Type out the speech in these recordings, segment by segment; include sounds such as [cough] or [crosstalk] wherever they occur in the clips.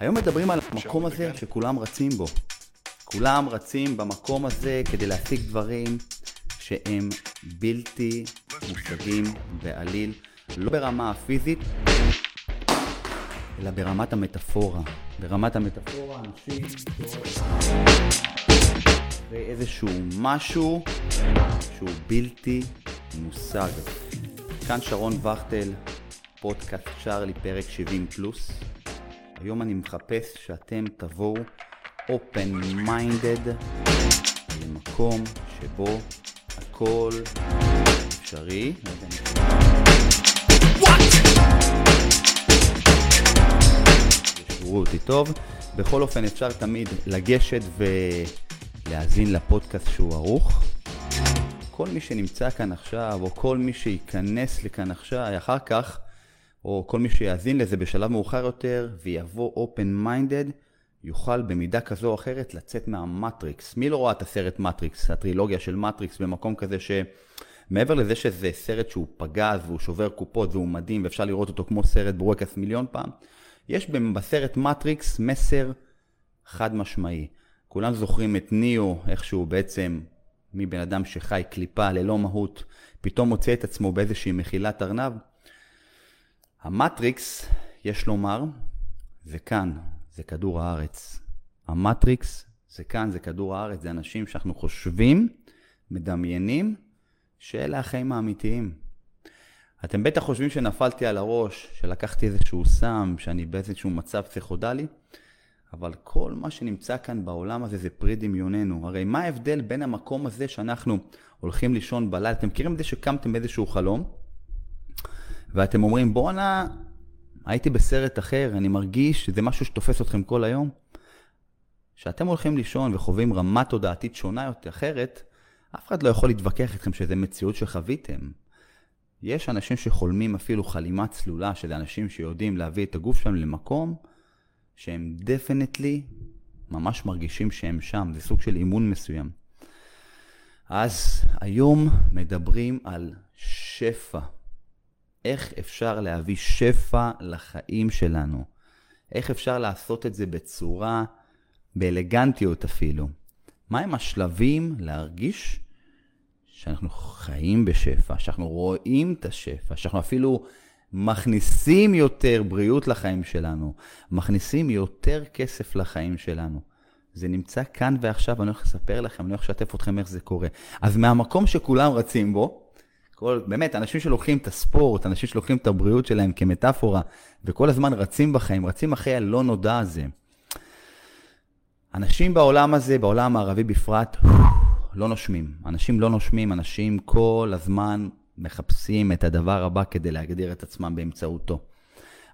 היום מדברים על המקום הזה שכולם רצים בו. כולם רצים במקום הזה כדי להשיג דברים שהם בלתי מושגים בעליל, לא ברמה הפיזית, אלא ברמת המטאפורה. ברמת המטאפורה, אנשים ואיזשהו משהו שהוא בלתי מושג. כאן שרון וכטל, פודקאסט צ'ארלי, פרק 70 פלוס. היום אני מחפש שאתם תבואו open minded למקום שבו הכל אפשרי. ישברו אותי טוב. בכל אופן אפשר תמיד לגשת ולהאזין לפודקאסט שהוא ערוך. כל מי שנמצא כאן עכשיו, או כל מי שייכנס לכאן עכשיו, אחר כך, או כל מי שיאזין לזה בשלב מאוחר יותר, ויבוא open minded, יוכל במידה כזו או אחרת לצאת מהמטריקס. מי לא ראה את הסרט מטריקס, הטרילוגיה של מטריקס, במקום כזה שמעבר לזה שזה סרט שהוא פגז והוא שובר קופות והוא מדהים ואפשר לראות אותו כמו סרט בורקס מיליון פעם, יש בסרט מטריקס מסר חד משמעי. כולם זוכרים את ניאו, איך שהוא בעצם מבן אדם שחי קליפה ללא מהות, פתאום מוצא את עצמו באיזושהי מחילת ארנב. המטריקס, יש לומר, זה כאן, זה כדור הארץ. המטריקס זה כאן, זה כדור הארץ, זה אנשים שאנחנו חושבים, מדמיינים, שאלה החיים האמיתיים. אתם בטח חושבים שנפלתי על הראש, שלקחתי איזשהו סם, שאני באיזשהו מצב פסיכודלי, אבל כל מה שנמצא כאן בעולם הזה זה פרי דמיוננו. הרי מה ההבדל בין המקום הזה שאנחנו הולכים לישון בלילה? אתם מכירים את זה שקמתם באיזשהו חלום, ואתם אומרים, בואנה, הייתי בסרט אחר, אני מרגיש שזה משהו שתופס אתכם כל היום. כשאתם הולכים לישון וחווים רמה תודעתית שונה יותר, אחרת, אף אחד לא יכול להתווכח איתכם שזה מציאות שחוויתם. יש אנשים שחולמים אפילו חלימה צלולה, שזה אנשים שיודעים להביא את הגוף שלהם למקום שהם דפנטלי ממש מרגישים שהם שם, זה סוג של אימון מסוים. אז היום מדברים על שפע. איך אפשר להביא שפע לחיים שלנו? איך אפשר לעשות את זה בצורה, באלגנטיות אפילו? מהם השלבים להרגיש שאנחנו חיים בשפע, שאנחנו רואים את השפע, שאנחנו אפילו מכניסים יותר בריאות לחיים שלנו, מכניסים יותר כסף לחיים שלנו. זה נמצא כאן ועכשיו, אני הולך לספר לכם, אני הולך לשתף אתכם איך זה קורה. אז מהמקום שכולם רצים בו, כל, באמת, אנשים שלוקחים את הספורט, אנשים שלוקחים את הבריאות שלהם כמטאפורה, וכל הזמן רצים בחיים, רצים אחרי הלא נודע הזה. אנשים בעולם הזה, בעולם הערבי בפרט, לא נושמים. אנשים לא נושמים, אנשים כל הזמן מחפשים את הדבר הבא כדי להגדיר את עצמם באמצעותו.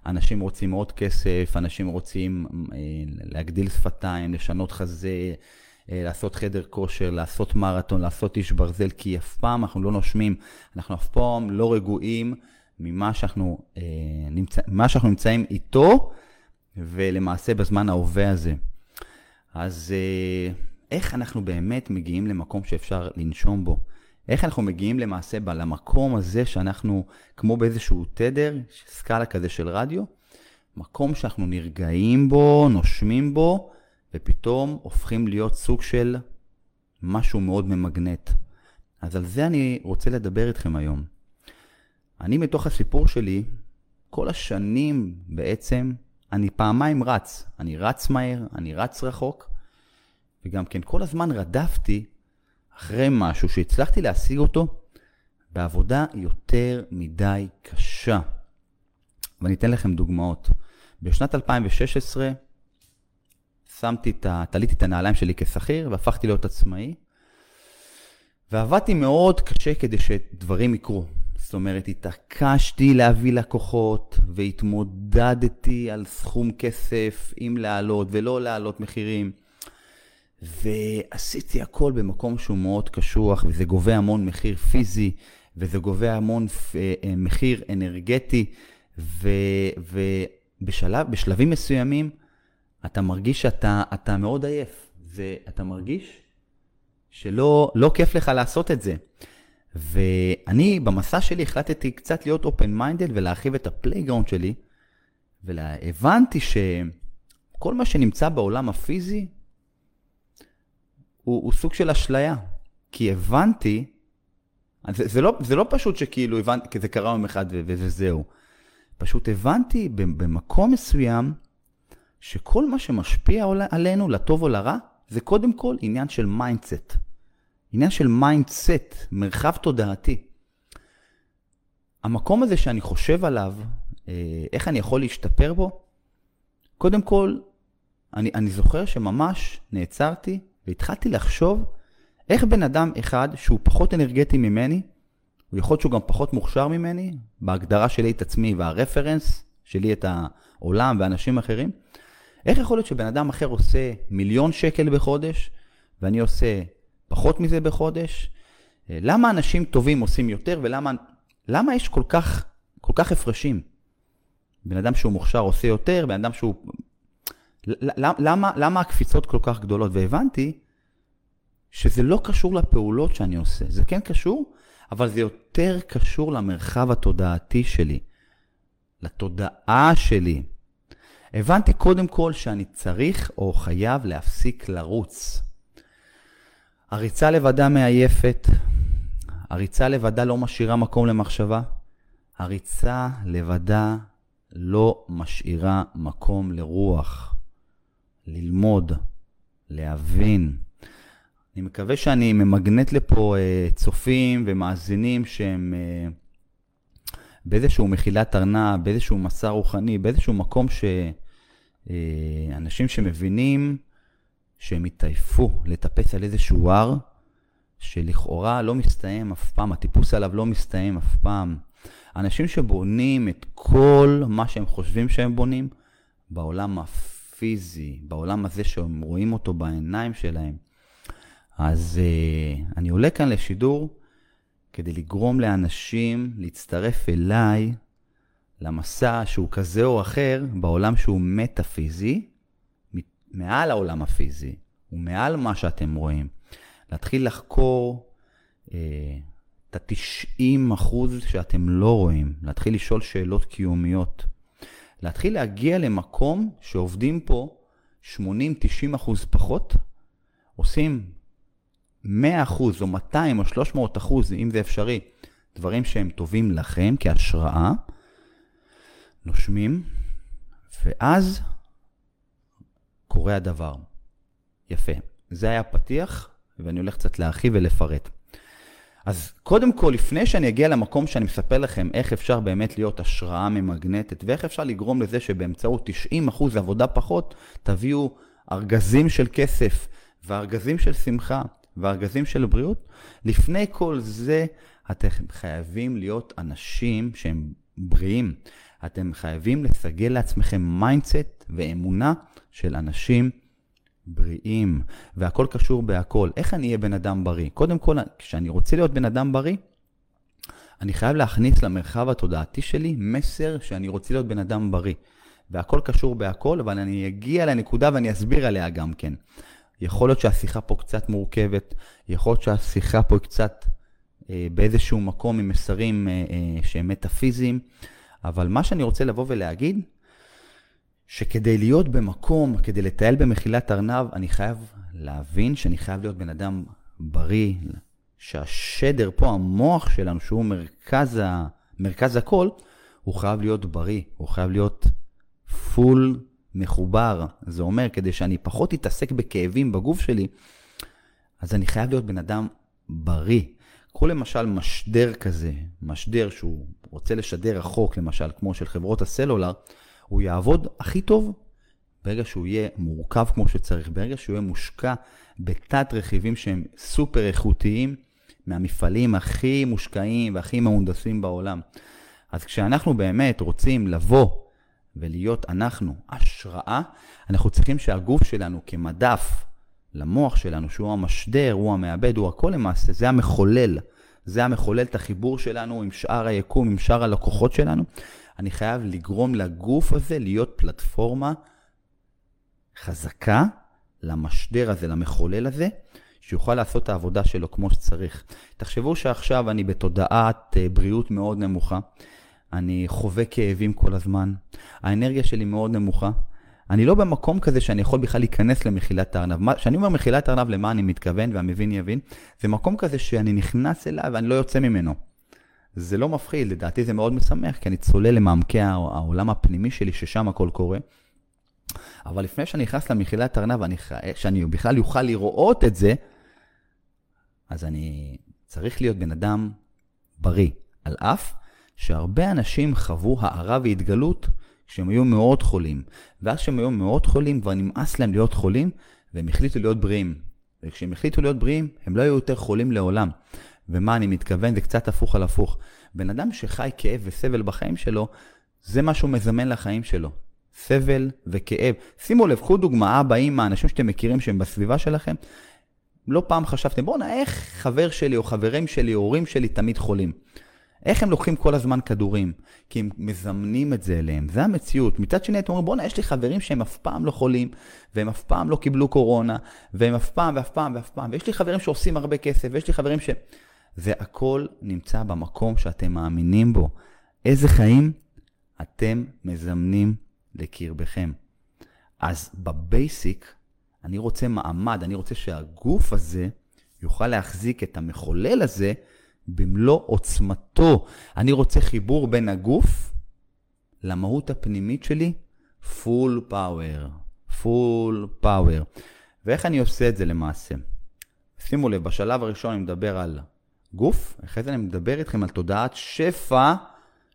אנשים רוצים עוד כסף, אנשים רוצים אה, להגדיל שפתיים, לשנות חזה, לעשות חדר כושר, לעשות מרתון, לעשות איש ברזל, כי אף פעם אנחנו לא נושמים, אנחנו אף פעם לא רגועים ממה שאנחנו, אה, נמצא, ממה שאנחנו נמצאים איתו, ולמעשה בזמן ההווה הזה. אז אה, איך אנחנו באמת מגיעים למקום שאפשר לנשום בו? איך אנחנו מגיעים למעשה למקום הזה שאנחנו, כמו באיזשהו תדר, סקאלה כזה של רדיו, מקום שאנחנו נרגעים בו, נושמים בו, ופתאום הופכים להיות סוג של משהו מאוד ממגנט. אז על זה אני רוצה לדבר איתכם היום. אני מתוך הסיפור שלי, כל השנים בעצם, אני פעמיים רץ. אני רץ מהר, אני רץ רחוק, וגם כן כל הזמן רדפתי אחרי משהו שהצלחתי להשיג אותו בעבודה יותר מדי קשה. ואני אתן לכם דוגמאות. בשנת 2016 שמתי את ה... תליתי את הנעליים שלי כשכיר והפכתי להיות עצמאי. ועבדתי מאוד קשה כדי שדברים יקרו. זאת אומרת, התעקשתי להביא לקוחות והתמודדתי על סכום כסף, אם להעלות ולא להעלות מחירים. ועשיתי הכל במקום שהוא מאוד קשוח, וזה גובה המון מחיר פיזי, וזה גובה המון אה, אה, מחיר אנרגטי, ובשלבים מסוימים אתה מרגיש שאתה מאוד עייף, ואתה מרגיש שלא לא כיף לך לעשות את זה. ואני במסע שלי החלטתי קצת להיות open minded ולהרחיב את ה playground שלי, והבנתי ש... כל מה שנמצא בעולם הפיזי הוא, הוא סוג של אשליה. כי הבנתי, זה, זה, לא, זה לא פשוט שכאילו הבנתי, כי זה קרה יום אחד וזהו. פשוט הבנתי במקום מסוים שכל מה שמשפיע עלינו, לטוב או לרע, זה קודם כל עניין של mindset. עניין של mindset, מרחב תודעתי. המקום הזה שאני חושב עליו, אה, איך אני יכול להשתפר בו, קודם כל, אני, אני זוכר שממש נעצרתי והתחלתי לחשוב איך בן אדם אחד שהוא פחות אנרגטי ממני, הוא יכול להיות שהוא גם פחות מוכשר ממני, בהגדרה שלי את עצמי והרפרנס שלי את העולם ואנשים אחרים, איך יכול להיות שבן אדם אחר עושה מיליון שקל בחודש, ואני עושה פחות מזה בחודש? למה אנשים טובים עושים יותר, ולמה למה יש כל כך, כל כך הפרשים? בן אדם שהוא מוכשר עושה יותר, בן אדם שהוא... למה, למה הקפיצות כל כך גדולות? והבנתי שזה לא קשור לפעולות שאני עושה. זה כן קשור, אבל זה יותר קשור למרחב התודעתי שלי, לתודעה שלי. הבנתי קודם כל שאני צריך או חייב להפסיק לרוץ. הריצה לבדה מעייפת, הריצה לבדה לא משאירה מקום למחשבה, הריצה לבדה לא משאירה מקום לרוח, ללמוד, להבין. אני מקווה שאני ממגנט לפה אה, צופים ומאזינים שהם אה, באיזשהו מחילת ארנב, באיזשהו מסע רוחני, באיזשהו מקום שאנשים אה, שמבינים שהם התעייפו לטפס על איזשהו הר, שלכאורה לא מסתיים אף פעם, הטיפוס עליו לא מסתיים אף פעם. אנשים שבונים את כל מה שהם חושבים שהם בונים בעולם הפיזי, בעולם הזה שהם רואים אותו בעיניים שלהם. אז uh, אני עולה כאן לשידור כדי לגרום לאנשים להצטרף אליי למסע שהוא כזה או אחר בעולם שהוא מטאפיזי, מעל העולם הפיזי, ומעל מה שאתם רואים. להתחיל לחקור uh, את ה-90 אחוז שאתם לא רואים, להתחיל לשאול שאלות קיומיות, להתחיל להגיע למקום שעובדים פה 80-90 אחוז פחות, עושים 100 אחוז או 200 או 300 אחוז, אם זה אפשרי, דברים שהם טובים לכם כהשראה, נושמים, ואז קורה הדבר. יפה. זה היה פתיח, ואני הולך קצת להרחיב ולפרט. אז קודם כל, לפני שאני אגיע למקום שאני מספר לכם איך אפשר באמת להיות השראה ממגנטת, ואיך אפשר לגרום לזה שבאמצעות 90% עבודה פחות, תביאו ארגזים של כסף וארגזים של שמחה וארגזים של בריאות, לפני כל זה אתם חייבים להיות אנשים שהם בריאים. אתם חייבים לסגל לעצמכם mindset ואמונה של אנשים בריאים, והכל קשור בהכל. איך אני אהיה בן אדם בריא? קודם כל, כשאני רוצה להיות בן אדם בריא, אני חייב להכניס למרחב התודעתי שלי מסר שאני רוצה להיות בן אדם בריא. והכל קשור בהכל, אבל אני אגיע לנקודה ואני אסביר עליה גם כן. יכול להיות שהשיחה פה קצת מורכבת, יכול להיות שהשיחה פה קצת אה, באיזשהו מקום עם מסרים אה, אה, שהם מטאפיזיים, אבל מה שאני רוצה לבוא ולהגיד, שכדי להיות במקום, כדי לטייל במחילת ארנב, אני חייב להבין שאני חייב להיות בן אדם בריא, שהשדר פה, המוח שלנו, שהוא מרכז, ה, מרכז הכל, הוא חייב להיות בריא, הוא חייב להיות פול מחובר. זה אומר, כדי שאני פחות אתעסק בכאבים בגוף שלי, אז אני חייב להיות בן אדם בריא. קחו למשל משדר כזה, משדר שהוא רוצה לשדר רחוק, למשל, כמו של חברות הסלולר, הוא יעבוד הכי טוב ברגע שהוא יהיה מורכב כמו שצריך, ברגע שהוא יהיה מושקע בתת רכיבים שהם סופר איכותיים, מהמפעלים הכי מושקעים והכי מהונדסים בעולם. אז כשאנחנו באמת רוצים לבוא ולהיות אנחנו השראה, אנחנו צריכים שהגוף שלנו כמדף למוח שלנו, שהוא המשדר, הוא המעבד, הוא הכל למעשה, זה המחולל. זה המחולל את החיבור שלנו עם שאר היקום, עם שאר הלקוחות שלנו. אני חייב לגרום לגוף הזה להיות פלטפורמה חזקה למשדר הזה, למחולל הזה, שיוכל לעשות את העבודה שלו כמו שצריך. תחשבו שעכשיו אני בתודעת אה, בריאות מאוד נמוכה, אני חווה כאבים כל הזמן, האנרגיה שלי מאוד נמוכה, אני לא במקום כזה שאני יכול בכלל להיכנס למחילת הארנב. כשאני אומר מחילת הארנב, למה אני מתכוון והמבין יבין? זה מקום כזה שאני נכנס אליו ואני לא יוצא ממנו. זה לא מפחיד, לדעתי זה מאוד משמח, כי אני צולל למעמקי העולם הפנימי שלי, ששם הכל קורה. אבל לפני שאני נכנס למחילת ארנב, אני, שאני בכלל יוכל לראות את זה, אז אני צריך להיות בן אדם בריא, על אף שהרבה אנשים חוו הארה והתגלות כשהם היו מאוד חולים. ואז כשהם היו מאוד חולים, כבר נמאס להם להיות חולים, והם החליטו להיות בריאים. וכשהם החליטו להיות בריאים, הם לא היו יותר חולים לעולם. ומה אני מתכוון? זה קצת הפוך על הפוך. בן אדם שחי כאב וסבל בחיים שלו, זה מה שהוא מזמן לחיים שלו. סבל וכאב. שימו לב, קחו דוגמה, אבא, אמא, אנשים שאתם מכירים שהם בסביבה שלכם, לא פעם חשבתם, בואנה, איך חבר שלי או חברים שלי או הורים שלי תמיד חולים? איך הם לוקחים כל הזמן כדורים? כי הם מזמנים את זה אליהם, זה המציאות. מצד שני, אתם אומרים, בואנה, יש לי חברים שהם אף פעם לא חולים, והם אף פעם לא קיבלו קורונה, והם אף פעם ואף פעם ואף פעם, ויש לי חברים שעושים הרבה כסף, ויש לי חברים ש... זה הכל נמצא במקום שאתם מאמינים בו. איזה חיים אתם מזמנים לקרבכם. אז ב basic, אני רוצה מעמד, אני רוצה שהגוף הזה יוכל להחזיק את המחולל הזה במלוא עוצמתו. אני רוצה חיבור בין הגוף למהות הפנימית שלי, full power. full power. ואיך אני עושה את זה למעשה? שימו לב, בשלב הראשון אני מדבר על גוף, אחרי זה אני מדבר איתכם על תודעת שפע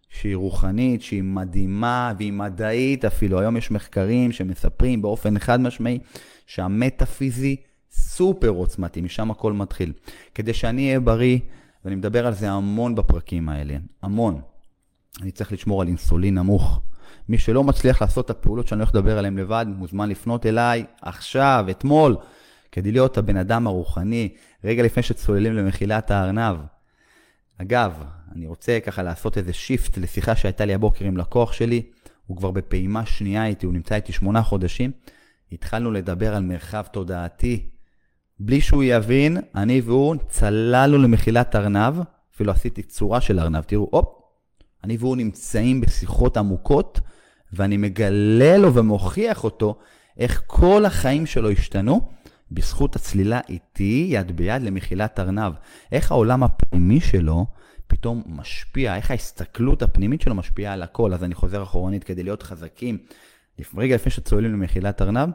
שהיא רוחנית, שהיא מדהימה והיא מדעית אפילו. היום יש מחקרים שמספרים באופן חד משמעי שהמטאפיזי סופר עוצמתי, משם הכל מתחיל. כדי שאני אהיה בריא, ואני מדבר על זה המון בפרקים האלה, המון. אני צריך לשמור על אינסולין נמוך. מי שלא מצליח לעשות את הפעולות שאני הולך לדבר עליהן לבד, מוזמן לפנות אליי עכשיו, אתמול, כדי להיות הבן אדם הרוחני, רגע לפני שצוללים למחילת הארנב. אגב, אני רוצה ככה לעשות איזה שיפט לשיחה שהייתה לי הבוקר עם לקוח שלי, הוא כבר בפעימה שנייה איתי, הוא נמצא איתי שמונה חודשים. התחלנו לדבר על מרחב תודעתי. בלי שהוא יבין, אני והוא צללנו למחילת ארנב, אפילו עשיתי צורה של ארנב, תראו, הופ, אני והוא נמצאים בשיחות עמוקות, ואני מגלה לו ומוכיח אותו איך כל החיים שלו השתנו בזכות הצלילה איתי יד ביד למחילת ארנב. איך העולם הפנימי שלו פתאום משפיע, איך ההסתכלות הפנימית שלו משפיעה על הכל. אז אני חוזר אחורנית כדי להיות חזקים. רגע לפני שצוללים למחילת ארנב,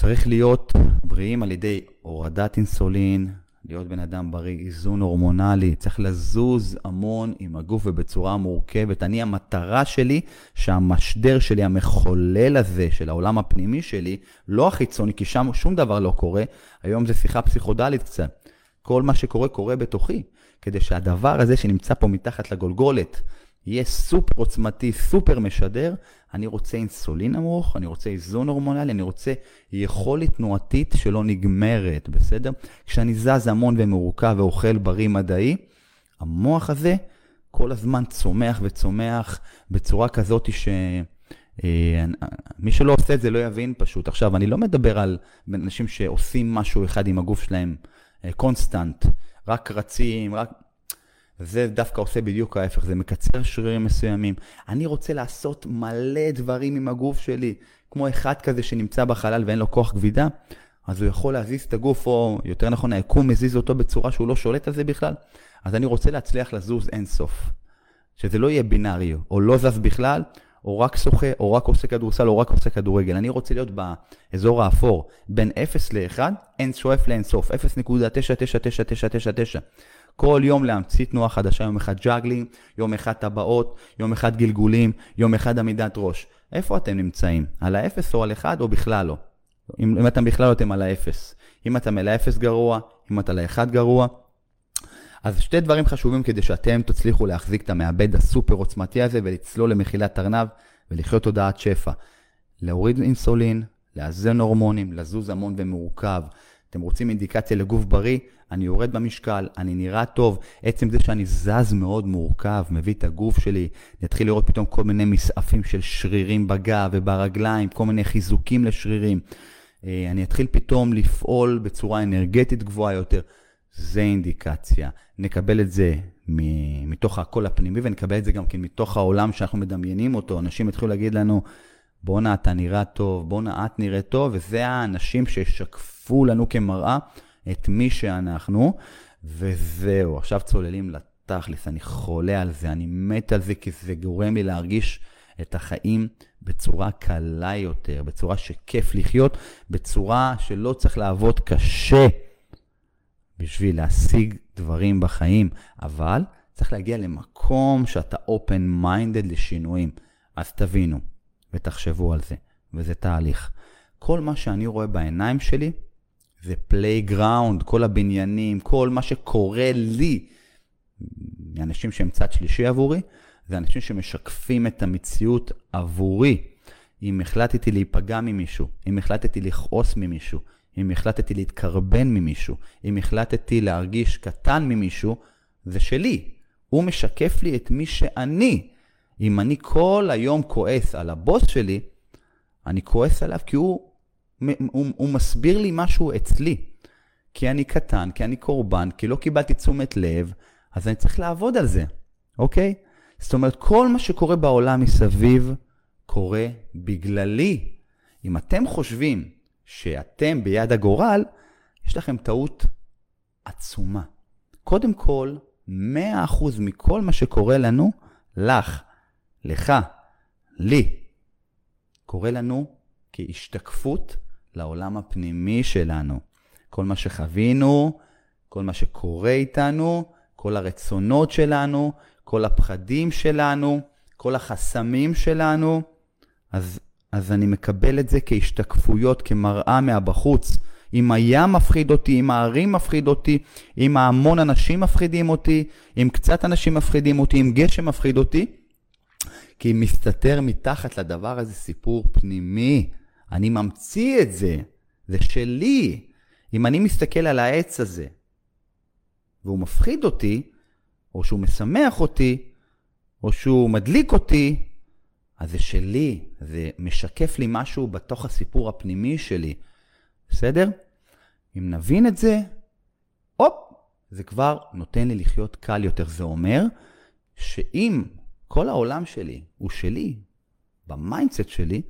צריך להיות בריאים על ידי הורדת אינסולין, להיות בן אדם בריא, איזון הורמונלי, צריך לזוז המון עם הגוף ובצורה מורכבת. אני, המטרה שלי, שהמשדר שלי, המחולל הזה של העולם הפנימי שלי, לא החיצוני, כי שם שום דבר לא קורה. היום זו שיחה פסיכודלית קצת. כל מה שקורה, קורה בתוכי. כדי שהדבר הזה שנמצא פה מתחת לגולגולת, יהיה סופר עוצמתי, סופר משדר, אני רוצה אינסולין נמוך, אני רוצה איזון הורמונלי, אני רוצה יכולת תנועתית שלא נגמרת, בסדר? כשאני זז המון ומורכב ואוכל בריא מדעי, המוח הזה כל הזמן צומח וצומח בצורה כזאת ש... אה, מי שלא עושה את זה לא יבין פשוט. עכשיו, אני לא מדבר על אנשים שעושים משהו אחד עם הגוף שלהם קונסטנט, אה, רק רצים, רק... זה דווקא עושה בדיוק ההפך, זה מקצר שרירים מסוימים. אני רוצה לעשות מלא דברים עם הגוף שלי, כמו אחד כזה שנמצא בחלל ואין לו כוח כבידה, אז הוא יכול להזיז את הגוף, או יותר נכון, היקום מזיז אותו בצורה שהוא לא שולט על זה בכלל. אז אני רוצה להצליח לזוז אינסוף. שזה לא יהיה בינארי, או לא זז בכלל, או רק שוחה, או רק עושה כדורסל, או רק עושה כדורגל. אני רוצה להיות באזור האפור, בין 0 ל-1, n שואף לאינסוף, 0.99999. כל יום להמציא תנועה חדשה, יום אחד juggling, יום אחד טבעות, יום אחד גלגולים, יום אחד עמידת ראש. איפה אתם נמצאים? על האפס או על אחד או בכלל לא? אם, אם אתם בכלל לא אתם על האפס. אם אתם על האפס גרוע, אם אתה לאחד גרוע. אז שתי דברים חשובים כדי שאתם תצליחו להחזיק את המעבד הסופר עוצמתי הזה ולצלול למחילת ארנב ולחיות תודעת שפע. להוריד אינסולין, לאזן הורמונים, לזוז המון ומורכב. אתם רוצים אינדיקציה לגוף בריא? אני יורד במשקל, אני נראה טוב. עצם זה שאני זז מאוד מורכב, מביא את הגוף שלי, נתחיל לראות פתאום כל מיני מסעפים של שרירים בגב וברגליים, כל מיני חיזוקים לשרירים. אה, אני אתחיל פתאום לפעול בצורה אנרגטית גבוהה יותר. זה אינדיקציה. נקבל את זה מתוך הקול הפנימי ונקבל את זה גם כן מתוך העולם שאנחנו מדמיינים אותו. אנשים יתחילו להגיד לנו, בואנה אתה נראה טוב, בואנה את נראית טוב, וזה האנשים שישקפו לנו כמראה את מי שאנחנו, וזהו, עכשיו צוללים לתכלס, אני חולה על זה, אני מת על זה, כי זה גורם לי להרגיש את החיים בצורה קלה יותר, בצורה שכיף לחיות, בצורה שלא צריך לעבוד קשה בשביל להשיג דברים בחיים, אבל צריך להגיע למקום שאתה open minded לשינויים. אז תבינו ותחשבו על זה, וזה תהליך. כל מה שאני רואה בעיניים שלי זה playground, כל הבניינים, כל מה שקורה לי, אנשים שהם צד שלישי עבורי, זה אנשים שמשקפים את המציאות עבורי. אם החלטתי להיפגע ממישהו, אם החלטתי לכעוס ממישהו, אם החלטתי להתקרבן ממישהו, אם החלטתי להרגיש קטן ממישהו, זה שלי. הוא משקף לי את מי שאני. אם אני כל היום כועס על הבוס שלי, אני כועס עליו כי הוא, הוא, הוא מסביר לי משהו אצלי. כי אני קטן, כי אני קורבן, כי לא קיבלתי תשומת לב, אז אני צריך לעבוד על זה, אוקיי? זאת אומרת, כל מה שקורה בעולם מסביב קורה בגללי. אם אתם חושבים שאתם ביד הגורל, יש לכם טעות עצומה. קודם כל, 100% מכל מה שקורה לנו, לך, לך, לי, קורה לנו כהשתקפות לעולם הפנימי שלנו. כל מה שחווינו, כל מה שקורה איתנו, כל הרצונות שלנו, כל הפחדים שלנו, כל החסמים שלנו, אז, אז אני מקבל את זה כהשתקפויות, כמראה מהבחוץ. אם הים מפחיד אותי, אם הערים מפחיד אותי, אם ההמון אנשים מפחידים אותי, אם קצת אנשים מפחידים אותי, אם גשם מפחיד אותי, כי מסתתר מתחת לדבר הזה סיפור פנימי. אני ממציא את זה, זה שלי. אם אני מסתכל על העץ הזה, והוא מפחיד אותי, או שהוא משמח אותי, או שהוא מדליק אותי, אז זה שלי, זה משקף לי משהו בתוך הסיפור הפנימי שלי. בסדר? אם נבין את זה, הופ, זה כבר נותן לי לחיות קל יותר. זה אומר שאם כל העולם שלי הוא שלי, ב mindset שלי,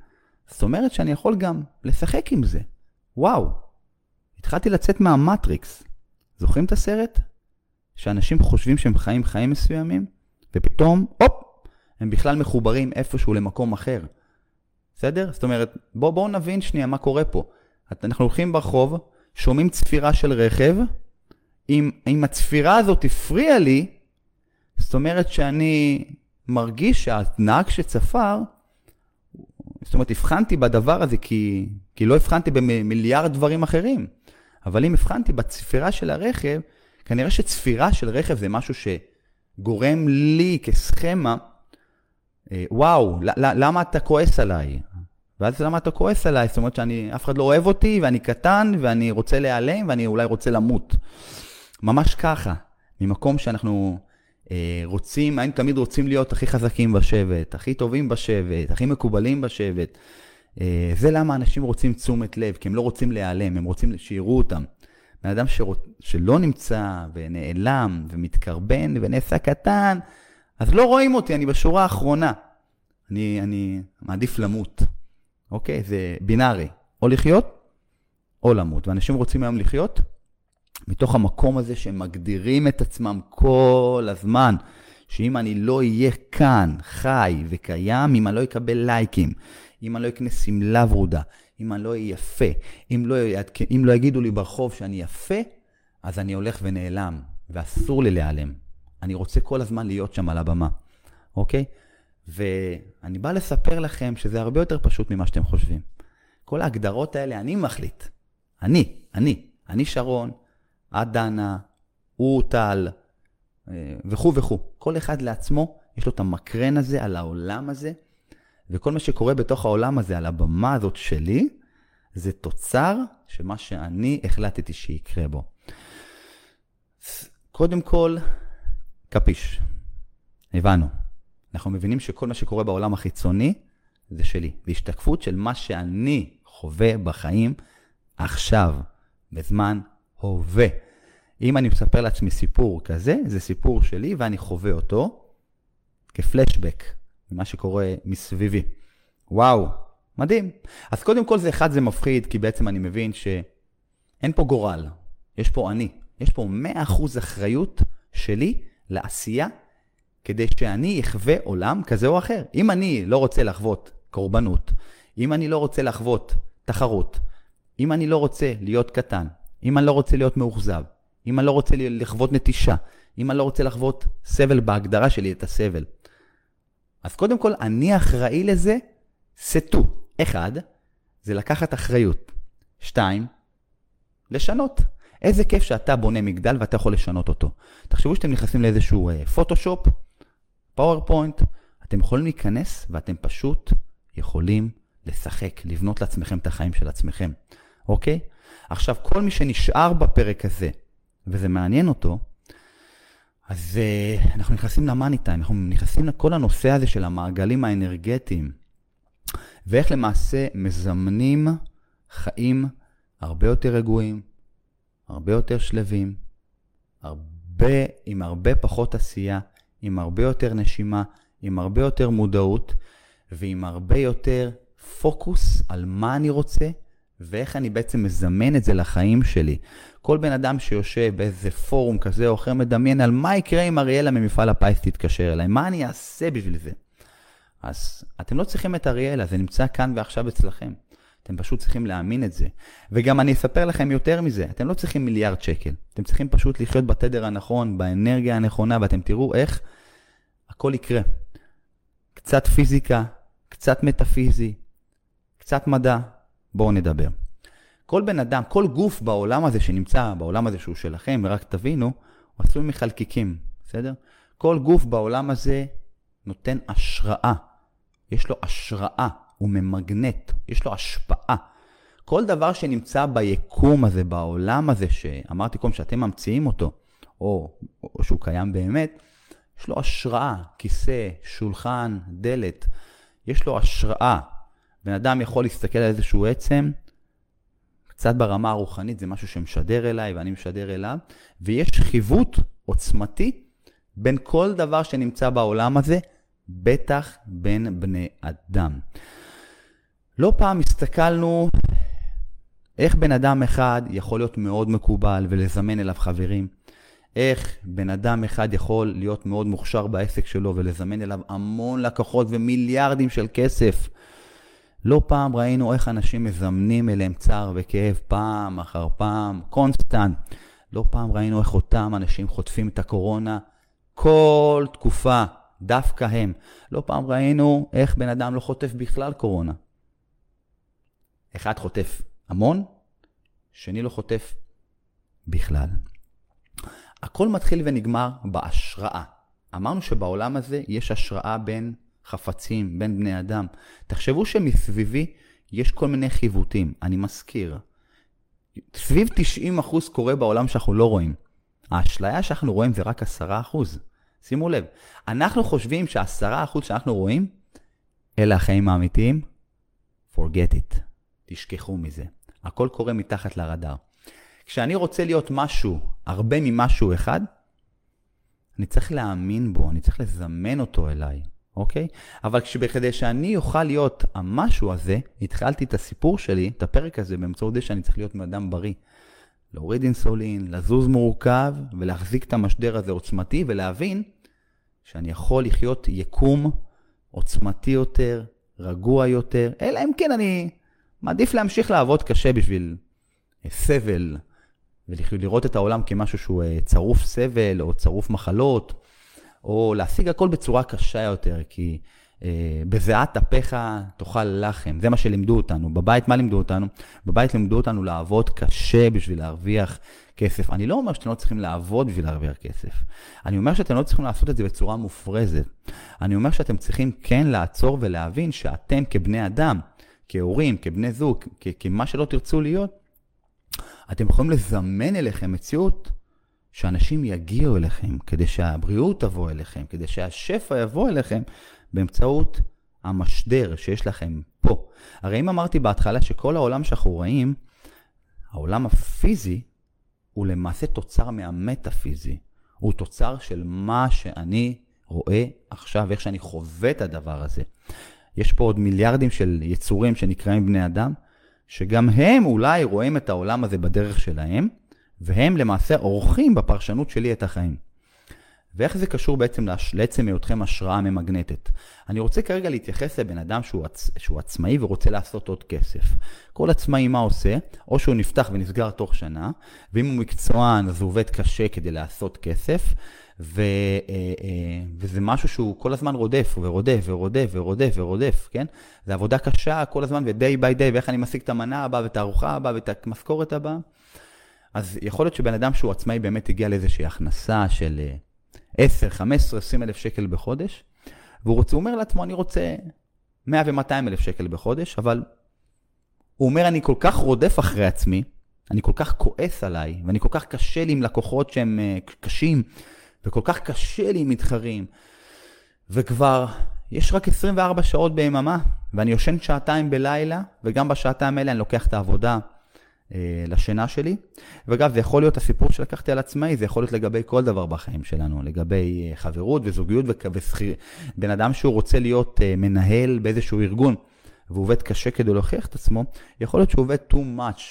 זאת אומרת שאני יכול גם לשחק עם זה. וואו, התחלתי לצאת מהמטריקס. זוכרים את הסרט? שאנשים חושבים שהם חיים חיים מסוימים, ופתאום, הופ, הם בכלל מחוברים איפשהו למקום אחר. בסדר? זאת אומרת, בואו בוא נבין שנייה מה קורה פה. אנחנו הולכים ברחוב, שומעים צפירה של רכב, אם, אם הצפירה הזאת הפריעה לי, זאת אומרת שאני מרגיש שהנהג שצפר, זאת אומרת, הבחנתי בדבר הזה כי, כי לא הבחנתי במיליארד דברים אחרים. אבל אם הבחנתי בצפירה של הרכב, כנראה שצפירה של רכב זה משהו שגורם לי כסכמה, אה, וואו, למה אתה כועס עליי? ואז למה אתה כועס עליי? זאת אומרת שאף אחד לא אוהב אותי, ואני קטן, ואני רוצה להיעלם, ואני אולי רוצה למות. ממש ככה, ממקום שאנחנו רוצים, היינו תמיד רוצים להיות הכי חזקים בשבט, הכי טובים בשבט, הכי מקובלים בשבט. אה, זה למה אנשים רוצים תשומת לב, כי הם לא רוצים להיעלם, הם רוצים שיראו אותם. בן אדם שרוצ... שלא נמצא ונעלם ומתקרבן ונעשה קטן, אז לא רואים אותי, אני בשורה האחרונה. אני, אני מעדיף למות. אוקיי? זה בינארי. או לחיות או למות. ואנשים רוצים היום לחיות מתוך המקום הזה שהם מגדירים את עצמם כל הזמן, שאם אני לא אהיה כאן, חי וקיים, אם אני לא אקבל לייקים, אם אני לא אקנה שמלה ורודה, אם אני לא אהיה יפה, אם לא, אם לא יגידו לי ברחוב שאני יפה, אז אני הולך ונעלם, ואסור לי להיעלם. אני רוצה כל הזמן להיות שם על הבמה, אוקיי? ואני בא לספר לכם שזה הרבה יותר פשוט ממה שאתם חושבים. כל ההגדרות האלה, אני מחליט. אני, אני. אני שרון, את דנה, הוא טל, אה, וכו' וכו'. כל אחד לעצמו, יש לו את המקרן הזה על העולם הזה, וכל מה שקורה בתוך העולם הזה, על הבמה הזאת שלי, זה תוצר של מה שאני החלטתי שיקרה בו. קודם כל, קפיש. הבנו. אנחנו מבינים שכל מה שקורה בעולם החיצוני זה שלי. זה השתקפות של מה שאני חווה בחיים עכשיו, בזמן הווה. אם אני מספר לעצמי סיפור כזה, זה סיפור שלי ואני חווה אותו כפלשבק ממה שקורה מסביבי. וואו, מדהים. אז קודם כל זה אחד, זה מפחיד, כי בעצם אני מבין שאין פה גורל, יש פה אני. יש פה 100% אחריות שלי לעשייה, כדי שאני אחווה עולם כזה או אחר. אם אני לא רוצה לחוות קורבנות, אם אני לא רוצה לחוות תחרות, אם אני לא רוצה להיות קטן, אם אני לא רוצה להיות מאוכזב, אם אני לא רוצה לחוות נטישה, אם אני לא רוצה לחוות סבל בהגדרה שלי, את הסבל. אז קודם כל, אני אחראי לזה, סטו. אחד, זה לקחת אחריות. שתיים, לשנות. איזה כיף שאתה בונה מגדל ואתה יכול לשנות אותו. תחשבו שאתם נכנסים לאיזשהו פוטושופ, uh, פאורפוינט, אתם יכולים להיכנס ואתם פשוט יכולים לשחק, לבנות לעצמכם את החיים של עצמכם, אוקיי? עכשיו, כל מי שנשאר בפרק הזה, וזה מעניין אותו, אז uh, אנחנו נכנסים ל money time, אנחנו נכנסים לכל הנושא הזה של המעגלים האנרגטיים, ואיך למעשה מזמנים חיים הרבה יותר רגועים, הרבה יותר שלווים, הרבה, עם הרבה פחות עשייה, עם הרבה יותר נשימה, עם הרבה יותר מודעות, ועם הרבה יותר פוקוס על מה אני רוצה ואיך אני בעצם מזמן את זה לחיים שלי. כל בן אדם שיושב באיזה פורום כזה או אחר מדמיין על מה יקרה אם אריאלה ממפעל הפיס תתקשר אליי, מה אני אעשה בשביל זה. אז אתם לא צריכים את אריאלה, זה נמצא כאן ועכשיו אצלכם. אתם פשוט צריכים להאמין את זה. וגם אני אספר לכם יותר מזה, אתם לא צריכים מיליארד שקל. אתם צריכים פשוט לחיות בתדר הנכון, באנרגיה הנכונה, ואתם תראו איך הכל יקרה. קצת פיזיקה, קצת מטאפיזי, קצת מדע, בואו נדבר. כל בן אדם, כל גוף בעולם הזה שנמצא, בעולם הזה שהוא שלכם, ורק תבינו, הוא עשוי מחלקיקים, בסדר? כל גוף בעולם הזה נותן השראה. יש לו השראה, הוא ממגנט, יש לו השפעה. כל דבר שנמצא ביקום הזה, בעולם הזה, שאמרתי קודם שאתם ממציאים אותו, או, או שהוא קיים באמת, יש לו השראה, כיסא, שולחן, דלת, יש לו השראה. בן אדם יכול להסתכל על איזשהו עצם, קצת ברמה הרוחנית, זה משהו שמשדר אליי ואני משדר אליו, ויש חיווט עוצמתי בין כל דבר שנמצא בעולם הזה, בטח בין בני אדם. לא פעם הסתכלנו איך בן אדם אחד יכול להיות מאוד מקובל ולזמן אליו חברים. איך בן אדם אחד יכול להיות מאוד מוכשר בעסק שלו ולזמן אליו המון לקוחות ומיליארדים של כסף. לא פעם ראינו איך אנשים מזמנים אליהם צער וכאב פעם אחר פעם, קונסטנט. לא פעם ראינו איך אותם אנשים חוטפים את הקורונה כל תקופה, דווקא הם. לא פעם ראינו איך בן אדם לא חוטף בכלל קורונה. אחד חוטף המון, שני לא חוטף בכלל. הכל מתחיל ונגמר בהשראה. אמרנו שבעולם הזה יש השראה בין חפצים, בין בני אדם. תחשבו שמסביבי יש כל מיני חיווטים. אני מזכיר, סביב 90% קורה בעולם שאנחנו לא רואים. האשליה שאנחנו רואים זה רק 10%. שימו לב, אנחנו חושבים שה-10% שאנחנו רואים, אלה החיים האמיתיים, forget it. תשכחו מזה. הכל קורה מתחת לרדאר. כשאני רוצה להיות משהו, הרבה ממשהו אחד, אני צריך להאמין בו, אני צריך לזמן אותו אליי, אוקיי? אבל כדי שאני אוכל להיות המשהו הזה, התחלתי את הסיפור שלי, את הפרק הזה, באמצעות זה שאני צריך להיות מאדם בריא. להוריד אינסולין, לזוז מורכב ולהחזיק את המשדר הזה עוצמתי ולהבין שאני יכול לחיות יקום עוצמתי יותר, רגוע יותר, אלא אם כן אני מעדיף להמשיך לעבוד קשה בשביל אה, סבל, ולראות את העולם כמשהו שהוא אה, צרוף סבל או צרוף מחלות, או להשיג הכל בצורה קשה יותר, כי אה, בזיעת אפיך תאכל לחם. זה מה שלימדו אותנו. בבית, מה לימדו אותנו? בבית לימדו אותנו לעבוד קשה בשביל להרוויח כסף. אני לא אומר שאתם לא צריכים לעבוד בשביל להרוויח כסף. אני אומר שאתם לא צריכים לעשות את זה בצורה מופרזת. אני אומר שאתם צריכים כן לעצור ולהבין שאתם כבני אדם, כהורים, כבני זוג, כמה שלא תרצו להיות, אתם יכולים לזמן אליכם מציאות שאנשים יגיעו אליכם, כדי שהבריאות תבוא אליכם, כדי שהשפע יבוא אליכם באמצעות המשדר שיש לכם פה. הרי אם אמרתי בהתחלה שכל העולם שאנחנו רואים, העולם הפיזי, הוא למעשה תוצר מהמטאפיזי. הוא תוצר של מה שאני רואה עכשיו, איך שאני חווה את הדבר הזה. יש פה עוד מיליארדים של יצורים שנקראים בני אדם, שגם הם אולי רואים את העולם הזה בדרך שלהם, והם למעשה עורכים בפרשנות שלי את החיים. ואיך זה קשור בעצם לעצם היותכם השראה ממגנטת. אני רוצה כרגע להתייחס לבן אדם שהוא, עצ... שהוא עצמאי ורוצה לעשות עוד כסף. כל עצמאי מה עושה? או שהוא נפתח ונסגר תוך שנה, ואם הוא מקצוען אז הוא עובד קשה כדי לעשות כסף, ו... אה, אה, וזה משהו שהוא כל הזמן רודף ורודף ורודף ורודף ורודף, כן? זה עבודה קשה כל הזמן ו-day by day, ואיך אני משיג את המנה הבאה ואת הארוחה הבאה ואת המשכורת הבאה. אז יכול להיות שבן אדם שהוא עצמאי באמת הגיע לאיזושהי הכנסה של 10, 15, 20 אלף שקל בחודש, והוא רוצה, אומר לעצמו, אני רוצה 100 ו-200 אלף שקל בחודש, אבל הוא אומר, אני כל כך רודף אחרי עצמי, אני כל כך כועס עליי, ואני כל כך קשה לי עם לקוחות שהם uh, קשים, וכל כך קשה לי עם מתחרים, וכבר יש רק 24 שעות ביממה, ואני יושן שעתיים בלילה, וגם בשעתיים האלה אני לוקח את העבודה אה, לשינה שלי. ואגב, זה יכול להיות הסיפור שלקחתי על עצמאי, זה יכול להיות לגבי כל דבר בחיים שלנו, לגבי אה, חברות וזוגיות ושכיר. בן אדם שהוא רוצה להיות אה, מנהל באיזשהו ארגון, והוא עובד קשה כדי להוכיח את עצמו, יכול להיות שהוא עובד too much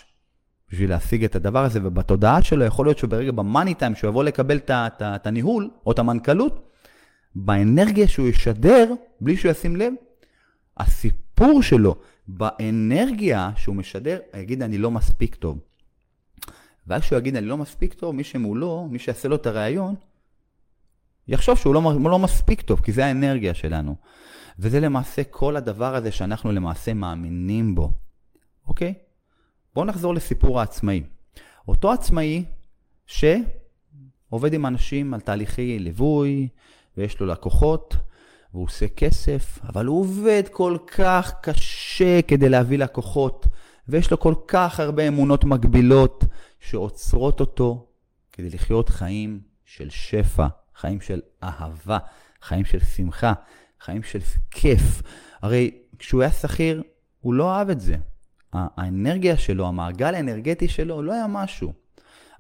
בשביל להשיג את הדבר הזה, ובתודעה שלו יכול להיות שברגע במאני טיים, שהוא יבוא לקבל את הניהול או את המנכ"לות, באנרגיה שהוא ישדר, בלי שהוא ישים לב, הסיפור שלו באנרגיה שהוא משדר, יגיד אני לא מספיק טוב. ואז כשהוא יגיד אני לא מספיק טוב, מי שמולו, מי שיעשה לו את הרעיון, יחשוב שהוא לא, לא מספיק טוב, כי זה האנרגיה שלנו. וזה למעשה כל הדבר הזה שאנחנו למעשה מאמינים בו, אוקיי? בואו נחזור לסיפור העצמאי. אותו עצמאי שעובד עם אנשים על תהליכי ליווי, ויש לו לקוחות, והוא עושה כסף, אבל הוא עובד כל כך קשה כדי להביא לקוחות, ויש לו כל כך הרבה אמונות מגבילות שעוצרות אותו כדי לחיות חיים של שפע, חיים של אהבה, חיים של שמחה, חיים של כיף. הרי כשהוא היה שכיר, הוא לא אהב את זה. האנרגיה שלו, המעגל האנרגטי שלו, לא היה משהו.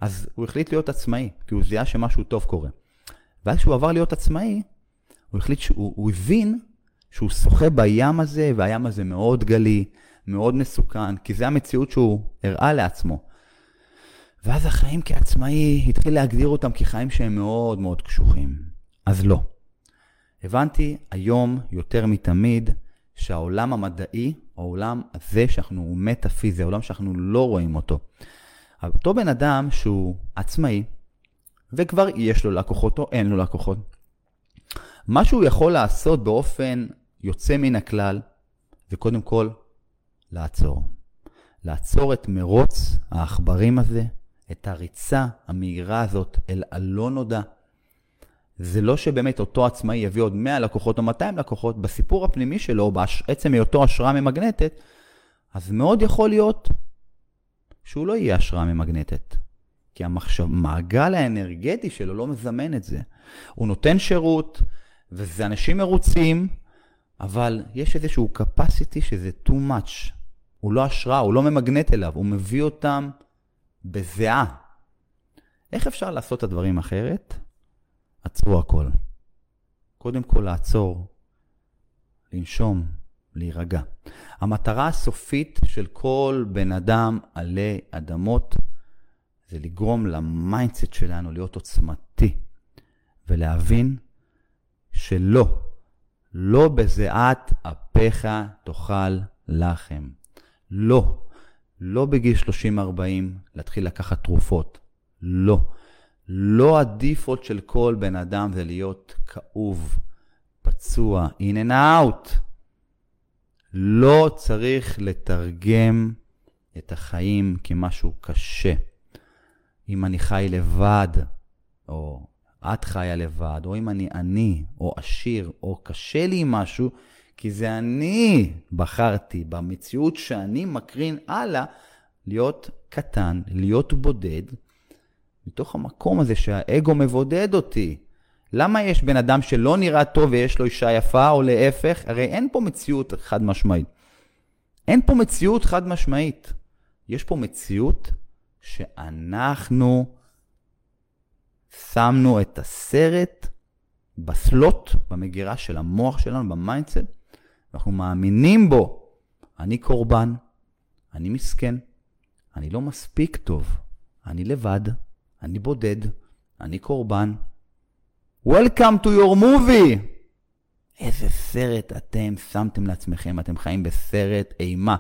אז הוא החליט להיות עצמאי, כי הוא זיהה שמשהו טוב קורה. ואז כשהוא עבר להיות עצמאי, הוא החליט שהוא הוא הבין שהוא שוחה בים הזה, והים הזה מאוד גלי, מאוד מסוכן, כי זה המציאות שהוא הראה לעצמו. ואז החיים כעצמאי התחיל להגדיר אותם כחיים שהם מאוד מאוד קשוחים. אז לא. הבנתי היום יותר מתמיד שהעולם המדעי, העולם הזה שאנחנו, הוא מטאפיזי, העולם שאנחנו לא רואים אותו. אותו בן אדם שהוא עצמאי, וכבר יש לו לקוחות או אין לו לקוחות, מה שהוא יכול לעשות באופן יוצא מן הכלל, זה קודם כל לעצור. לעצור את מרוץ העכברים הזה, את הריצה המהירה הזאת אל הלא נודע. זה לא שבאמת אותו עצמאי יביא עוד 100 לקוחות או 200 לקוחות, בסיפור הפנימי שלו, בעצם היותו השראה ממגנטת, אז מאוד יכול להיות שהוא לא יהיה השראה ממגנטת. כי המעגל האנרגטי שלו לא מזמן את זה. הוא נותן שירות, וזה אנשים מרוצים, אבל יש איזשהו capacity שזה too much. הוא לא השראה, הוא לא ממגנט אליו, הוא מביא אותם בזיעה. איך אפשר לעשות את הדברים אחרת? עצרו הכל. קודם כל לעצור, לנשום, להירגע. המטרה הסופית של כל בן אדם עלי אדמות זה לגרום ל mindset שלנו להיות עוצמתי ולהבין שלא, לא בזיעת אפיך תאכל לחם. לא. לא בגיל 30-40 להתחיל לקחת תרופות. לא. לא ה default של כל בן אדם זה להיות כאוב, פצוע, in and out. לא צריך לתרגם את החיים כמשהו קשה. אם אני חי לבד, או את חיה לבד, או אם אני עני, או עשיר, או קשה לי עם משהו, כי זה אני בחרתי במציאות שאני מקרין הלאה להיות קטן, להיות בודד, מתוך המקום הזה שהאגו מבודד אותי. למה יש בן אדם שלא נראה טוב ויש לו אישה יפה, או להפך? הרי אין פה מציאות חד משמעית. אין פה מציאות חד משמעית. יש פה מציאות שאנחנו שמנו את הסרט ב slot, במגירה של המוח שלנו, ב mindset, אנחנו מאמינים בו. אני קורבן, אני מסכן, אני לא מספיק טוב, אני לבד, אני בודד, אני קורבן. Welcome to your movie! איזה סרט אתם שמתם לעצמכם, אתם חיים בסרט אימה.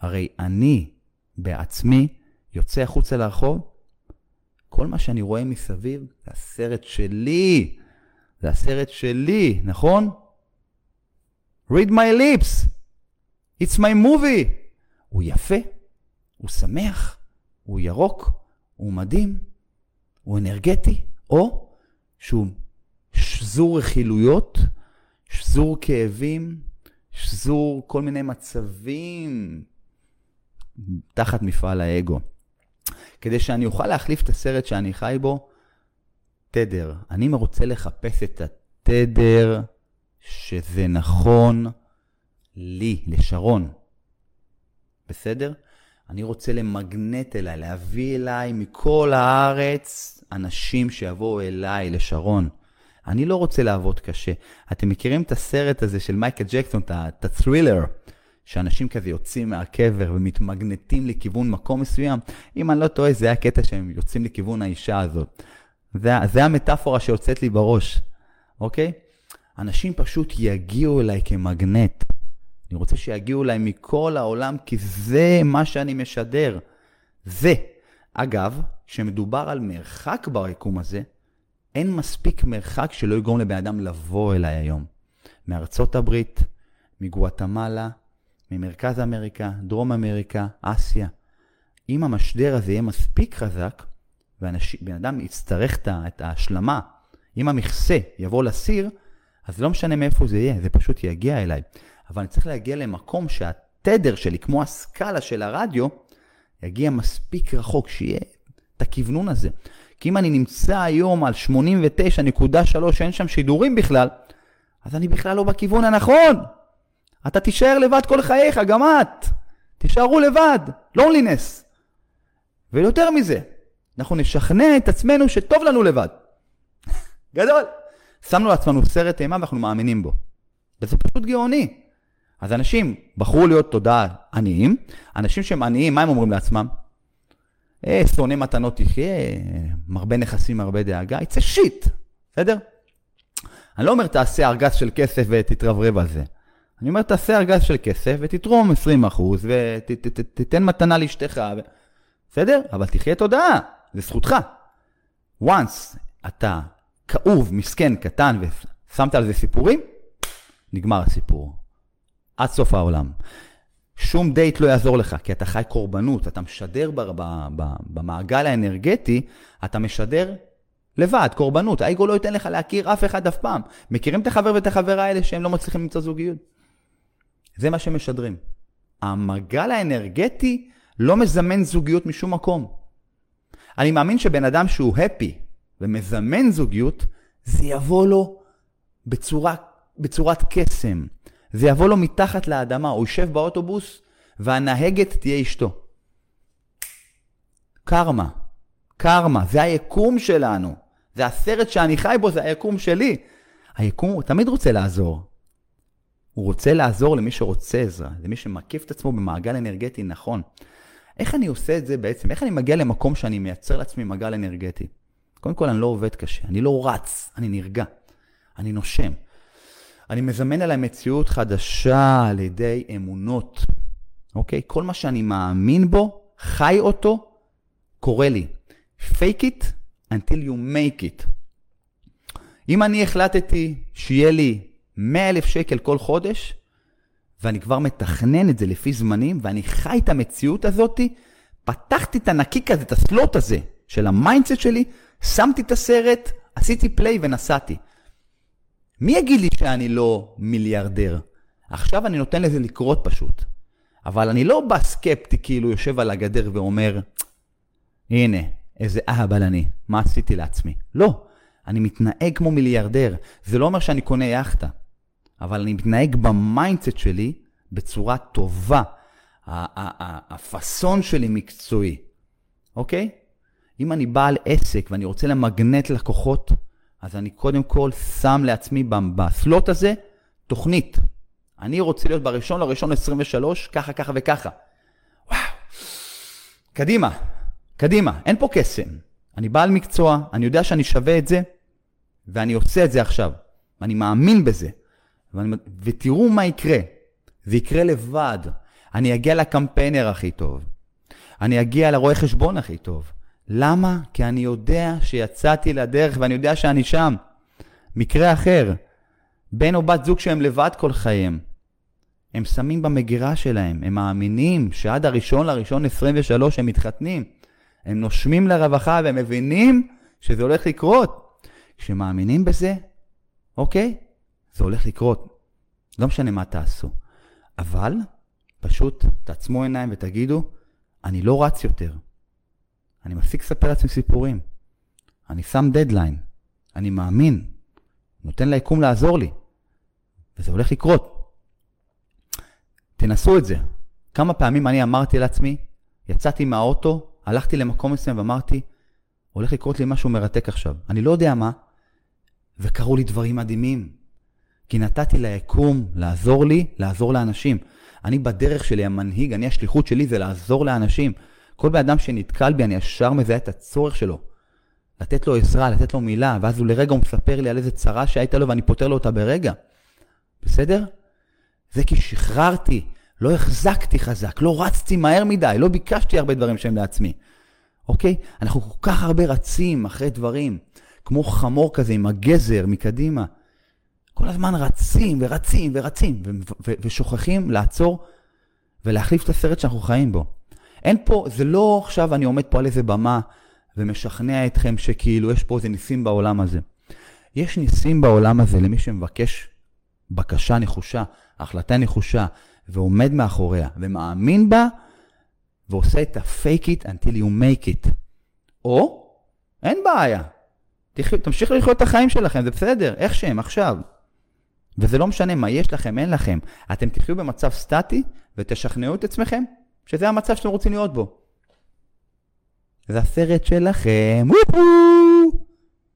הרי אני בעצמי יוצא החוצה לרחוב, כל מה שאני רואה מסביב זה הסרט שלי. זה הסרט שלי, נכון? read my lips, it's my movie. הוא יפה, הוא שמח, הוא ירוק, הוא מדהים, הוא אנרגטי, או שהוא שזור רכילויות, שזור כאבים, שזור כל מיני מצבים תחת מפעל האגו. כדי שאני אוכל להחליף את הסרט שאני חי בו, תדר. אני רוצה לחפש את התדר שזה נכון לי, לשרון. בסדר? אני רוצה למגנט אליי, להביא אליי מכל הארץ אנשים שיבואו אליי, לשרון. אני לא רוצה לעבוד קשה. אתם מכירים את הסרט הזה של מייקל ג'קסון, את ה-thriller, שאנשים כזה יוצאים מהקבר ומתמגנטים לכיוון מקום מסוים? אם אני לא טועה, זה היה קטע שהם יוצאים לכיוון האישה הזאת. זה, זה המטאפורה שיוצאת לי בראש, אוקיי? אנשים פשוט יגיעו אליי כמגנט. אני רוצה שיגיעו אליי מכל העולם, כי זה מה שאני משדר. זה. אגב, כשמדובר על מרחק ביקום הזה, אין מספיק מרחק שלא יגרום לבן אדם לבוא אליי היום. מארצות הברית, מגואטמלה, ממרכז אמריקה, דרום אמריקה, אסיה. אם המשדר הזה יהיה מספיק חזק, ובן אדם יצטרך את ההשלמה, אם המכסה יבוא לסיר, אז לא משנה מאיפה זה יהיה, זה פשוט יגיע אליי. אבל אני צריך להגיע למקום שהתדר שלי, כמו הסקאלה של הרדיו, יגיע מספיק רחוק, שיהיה את הכוונון הזה. כי אם אני נמצא היום על 89.3 שאין שם שידורים בכלל, אז אני בכלל לא בכיוון הנכון. אתה תישאר לבד כל חייך, גם את. תישארו לבד, לונלינס. ויותר מזה, אנחנו נשכנע את עצמנו שטוב לנו לבד. [laughs] גדול. שמנו לעצמנו סרט אימה ואנחנו מאמינים בו. וזה פשוט גאוני. אז אנשים בחרו להיות תודעה עניים, אנשים שהם עניים, מה הם אומרים לעצמם? אה, שונא מתנות תחיה, מרבה נכסים, מרבה דאגה, a shit, בסדר? אני לא אומר תעשה ארגז של כסף ותתרברב על זה. אני אומר תעשה ארגז של כסף ותתרום 20% ותתן מתנה לאשתך, בסדר? אבל תחיה תודעה. זה זכותך. once אתה כאוב, מסכן, קטן, ושמת על זה סיפורים, נגמר הסיפור. עד סוף העולם. שום דייט לא יעזור לך, כי אתה חי קורבנות, אתה משדר ב- ב- ב- במעגל האנרגטי, אתה משדר לבד, קורבנות. האגו לא ייתן לך להכיר אף אחד אף פעם. מכירים את החבר ואת החברה האלה שהם לא מצליחים למצוא זוגיות? זה מה שמשדרים. המעגל האנרגטי לא מזמן זוגיות משום מקום. אני מאמין שבן אדם שהוא הפי ומזמן זוגיות, זה יבוא לו בצורה, בצורת קסם. זה יבוא לו מתחת לאדמה, הוא יושב באוטובוס והנהגת תהיה אשתו. קרמה, קרמה, זה היקום שלנו. זה הסרט שאני חי בו, זה היקום שלי. היקום הוא תמיד רוצה לעזור. הוא רוצה לעזור למי שרוצה עזרה, למי שמקיף את עצמו במעגל אנרגטי נכון. איך אני עושה את זה בעצם? איך אני מגיע למקום שאני מייצר לעצמי מעגל אנרגטי? קודם כל, אני לא עובד קשה, אני לא רץ, אני נרגע, אני נושם. אני מזמן אליי מציאות חדשה על ידי אמונות, אוקיי? כל מה שאני מאמין בו, חי אותו, קורה לי. fake it until you make it. אם אני החלטתי שיהיה לי 100 אלף שקל כל חודש, ואני כבר מתכנן את זה לפי זמנים, ואני חי את המציאות הזאת, פתחתי את הנקיק הזה, את ה slot הזה של ה mindset שלי, שמתי את הסרט, עשיתי play ונסעתי. מי יגיד לי שאני לא מיליארדר? עכשיו אני נותן לזה לקרות פשוט. אבל אני לא בא סקפטי, כאילו יושב על הגדר ואומר, הנה, איזה אהבל אני, מה עשיתי לעצמי? לא, אני מתנהג כמו מיליארדר. זה לא אומר שאני קונה יאכטה. אבל אני מתנהג ב mindset שלי בצורה טובה. הפאסון שלי מקצועי, אוקיי? אם אני בעל עסק ואני רוצה למגנט לקוחות, אז אני קודם כל שם לעצמי בסלוט הזה תוכנית. אני רוצה להיות בראשון לראשון 23, ככה, ככה וככה. וואו. קדימה, קדימה, אין פה קסם. אני בעל מקצוע, אני יודע שאני שווה את זה, ואני עושה את זה עכשיו. ואני מאמין בזה. ואני, ותראו מה יקרה. זה יקרה לבד. אני אגיע לקמפיינר הכי טוב. אני אגיע לרואה חשבון הכי טוב. למה? כי אני יודע שיצאתי לדרך ואני יודע שאני שם. מקרה אחר, בן או בת זוג שהם לבד כל חייהם. הם שמים במגירה שלהם, הם מאמינים שעד הראשון לראשון 23 הם מתחתנים. הם נושמים לרווחה והם מבינים שזה הולך לקרות. כשמאמינים בזה, אוקיי, זה הולך לקרות. לא משנה מה תעשו. אבל פשוט תעצמו עיניים ותגידו, אני לא רץ יותר. אני מפסיק לספר לעצמי סיפורים. אני שם דדליין. אני מאמין. נותן ליקום לעזור לי. וזה הולך לקרות. תנסו את זה. כמה פעמים אני אמרתי לעצמי, יצאתי מהאוטו, הלכתי למקום מסוים ואמרתי, הולך לקרות לי משהו מרתק עכשיו. אני לא יודע מה, וקרו לי דברים מדהימים. כי נתתי ליקום לעזור לי, לעזור לאנשים. אני בדרך שלי, המנהיג, אני השליחות שלי זה לעזור לאנשים. כל בן אדם שנתקל בי, אני ישר מזהה את הצורך שלו. לתת לו עזרה, לתת לו מילה, ואז הוא לרגע הוא מספר לי על איזה צרה שהייתה לו ואני פותר לו אותה ברגע. בסדר? זה כי שחררתי, לא החזקתי חזק, לא רצתי מהר מדי, לא ביקשתי הרבה דברים שהם לעצמי. אוקיי? אנחנו כל כך הרבה רצים אחרי דברים, כמו חמור כזה עם הגזר מקדימה. כל הזמן רצים ורצים ורצים, ושוכחים לעצור ולהחליף את הסרט שאנחנו חיים בו. אין פה, זה לא עכשיו אני עומד פה על איזה במה ומשכנע אתכם שכאילו יש פה איזה ניסים בעולם הזה. יש ניסים בעולם הזה למי שמבקש בקשה נחושה, החלטה נחושה, ועומד מאחוריה, ומאמין בה, ועושה את ה-fake it until you make it. או, אין בעיה. תמשיכו לחיות את החיים שלכם, זה בסדר, איך שהם, עכשיו. וזה לא משנה מה יש לכם, אין לכם. אתם תחיו במצב סטטי ותשכנעו את עצמכם שזה המצב שאתם רוצים להיות בו. זה הסרט שלכם,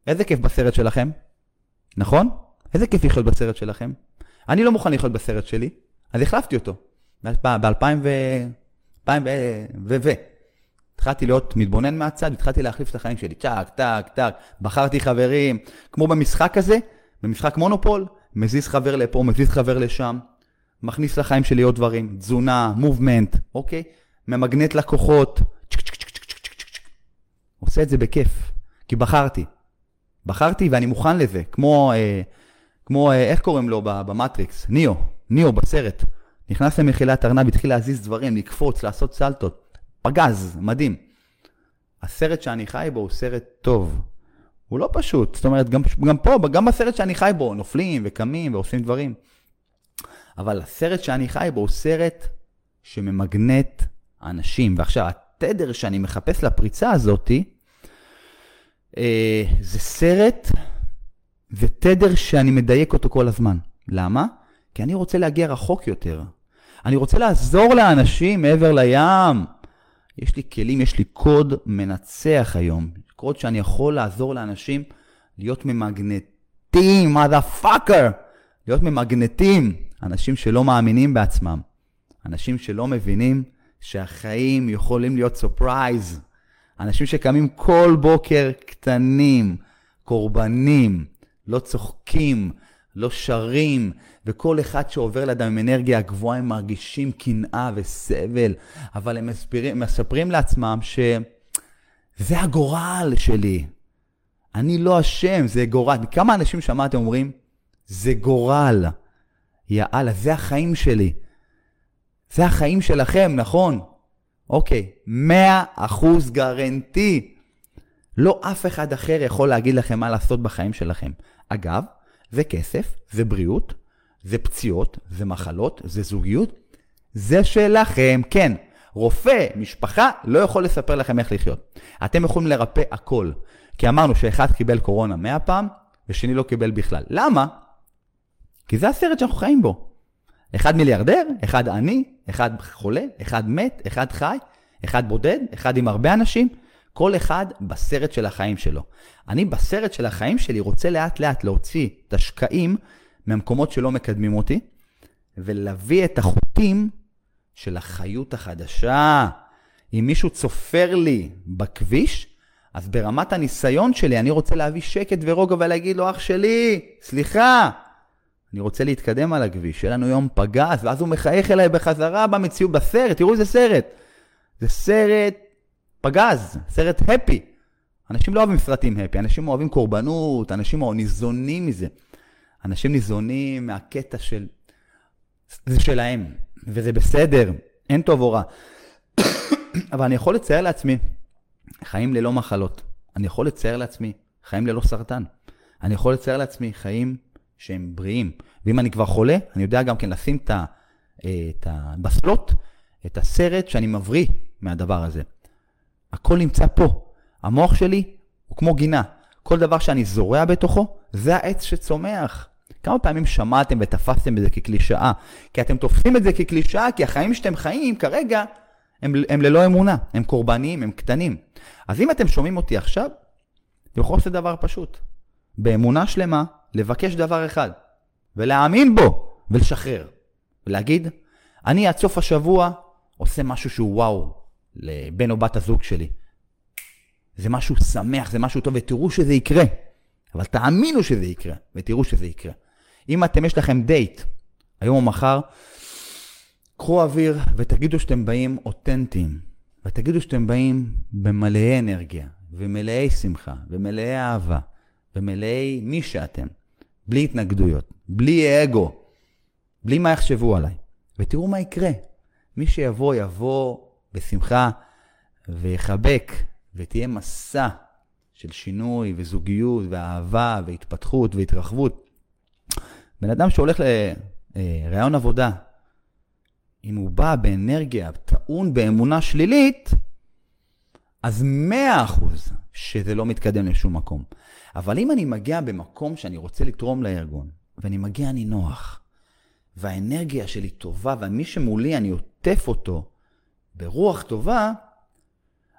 איזה כיף בסרט שלכם, נכון? איזה כיף לחיות בסרט שלכם. אני לא מוכן לחיות בסרט שלי, אז החלפתי אותו. ב-2000 ו... ו... התחלתי להיות מתבונן מהצד, התחלתי להחליף את החיים שלי. טק, טק, טק, בחרתי חברים, כמו במשחק הזה, במשחק מונופול, מזיז חבר לפה, מזיז חבר לשם, מכניס לחיים שלי עוד דברים, תזונה, movement, אוקיי? ממגנט לקוחות, עושה את זה בכיף, כי בחרתי. בחרתי ואני מוכן לזה, כמו, אה, כמו אה, איך קוראים לו במטריקס? ניאו, ניאו בסרט. נכנס למחילת ארנב, התחיל להזיז דברים, לקפוץ, לעשות סלטות. פגז, מדהים. הסרט שאני חי בו הוא סרט טוב. הוא לא פשוט. זאת אומרת, גם, גם פה, גם בסרט שאני חי בו, נופלים וקמים ועושים דברים. אבל הסרט שאני חי בו הוא סרט שממגנט אנשים. ועכשיו, התדר שאני מחפש לפריצה הזאתי, אה, זה סרט ותדר שאני מדייק אותו כל הזמן. למה? כי אני רוצה להגיע רחוק יותר. אני רוצה לעזור לאנשים מעבר לים. יש לי כלים, יש לי קוד מנצח היום. קוד שאני יכול לעזור לאנשים להיות ממגנטים, motherfucker. להיות ממגנטים. אנשים שלא מאמינים בעצמם. אנשים שלא מבינים שהחיים יכולים להיות surprise. אנשים שקמים כל בוקר קטנים, קורבנים, לא צוחקים, לא שרים, וכל אחד שעובר לידם עם אנרגיה גבוהה, הם מרגישים קנאה וסבל, אבל הם מספרים, מספרים לעצמם שזה הגורל שלי. אני לא אשם, זה גורל. כמה אנשים שמעתם אומרים, זה גורל. יאללה, זה החיים שלי. זה החיים שלכם, נכון? אוקיי, 100% גרנטי. לא אף אחד אחר יכול להגיד לכם מה לעשות בחיים שלכם. אגב, זה כסף, זה בריאות, זה פציעות, זה מחלות, זה זוגיות. זה שלכם, כן. רופא, משפחה, לא יכול לספר לכם איך לחיות. אתם יכולים לרפא הכל. כי אמרנו שאחד קיבל קורונה 100 פעם, ושני לא קיבל בכלל. למה? כי זה הסרט שאנחנו חיים בו. אחד מיליארדר, אחד עני, אחד חולה, אחד מת, אחד חי, אחד בודד, אחד עם הרבה אנשים, כל אחד בסרט של החיים שלו. אני בסרט של החיים שלי רוצה לאט לאט להוציא את השקעים מהמקומות שלא מקדמים אותי, ולהביא את החוטים של החיות החדשה. אם מישהו צופר לי בכביש, אז ברמת הניסיון שלי אני רוצה להביא שקט ורוגע ולהגיד לו, אח שלי, סליחה, אני רוצה להתקדם על הכביש, שיהיה לנו יום פגז, ואז הוא מחייך אליי בחזרה במציאות, בסרט, תראו איזה סרט. זה סרט פגז, סרט הפי. אנשים לא אוהבים סרטים הפי, אנשים אוהבים קורבנות, אנשים ניזונים מזה. אנשים ניזונים מהקטע של... זה שלהם, וזה בסדר, אין טוב או רע. אבל אני יכול לצייר לעצמי חיים ללא מחלות. אני יכול לצייר לעצמי חיים ללא סרטן. אני יכול לצייר לעצמי חיים שהם בריאים. ואם אני כבר חולה, אני יודע גם כן לשים את ה... את ה... בסלוט, את הסרט שאני מבריא מהדבר הזה. הכל נמצא פה. המוח שלי הוא כמו גינה. כל דבר שאני זורע בתוכו, זה העץ שצומח. כמה פעמים שמעתם ותפסתם את זה כקלישאה? כי אתם תופסים את זה כקלישאה, כי החיים שאתם חיים כרגע הם, הם ללא אמונה, הם קורבניים, הם קטנים. אז אם אתם שומעים אותי עכשיו, אתם יכולים לעשות דבר פשוט. באמונה שלמה, לבקש דבר אחד, ולהאמין בו, ולשחרר. ולהגיד, אני עד סוף השבוע עושה משהו שהוא וואו לבן או בת הזוג שלי. זה משהו שמח, זה משהו טוב, ותראו שזה יקרה. אבל תאמינו שזה יקרה, ותראו שזה יקרה. אם אתם, יש לכם דייט, היום או מחר, קחו אוויר ותגידו שאתם באים אותנטיים, ותגידו שאתם באים במלאי אנרגיה, ומלאי שמחה, ומלאי אהבה, ומלאי מי שאתם, בלי התנגדויות, בלי אגו, בלי מה יחשבו עליי. ותראו מה יקרה. מי שיבוא, יבוא בשמחה ויחבק, ותהיה מסע של שינוי וזוגיות ואהבה והתפתחות והתרחבות. בן אדם שהולך לראיון עבודה, אם הוא בא באנרגיה, טעון באמונה שלילית, אז מאה אחוז שזה לא מתקדם לשום מקום. אבל אם אני מגיע במקום שאני רוצה לתרום לארגון, ואני מגיע נינוח, והאנרגיה שלי טובה, ומי שמולי אני עוטף אותו ברוח טובה,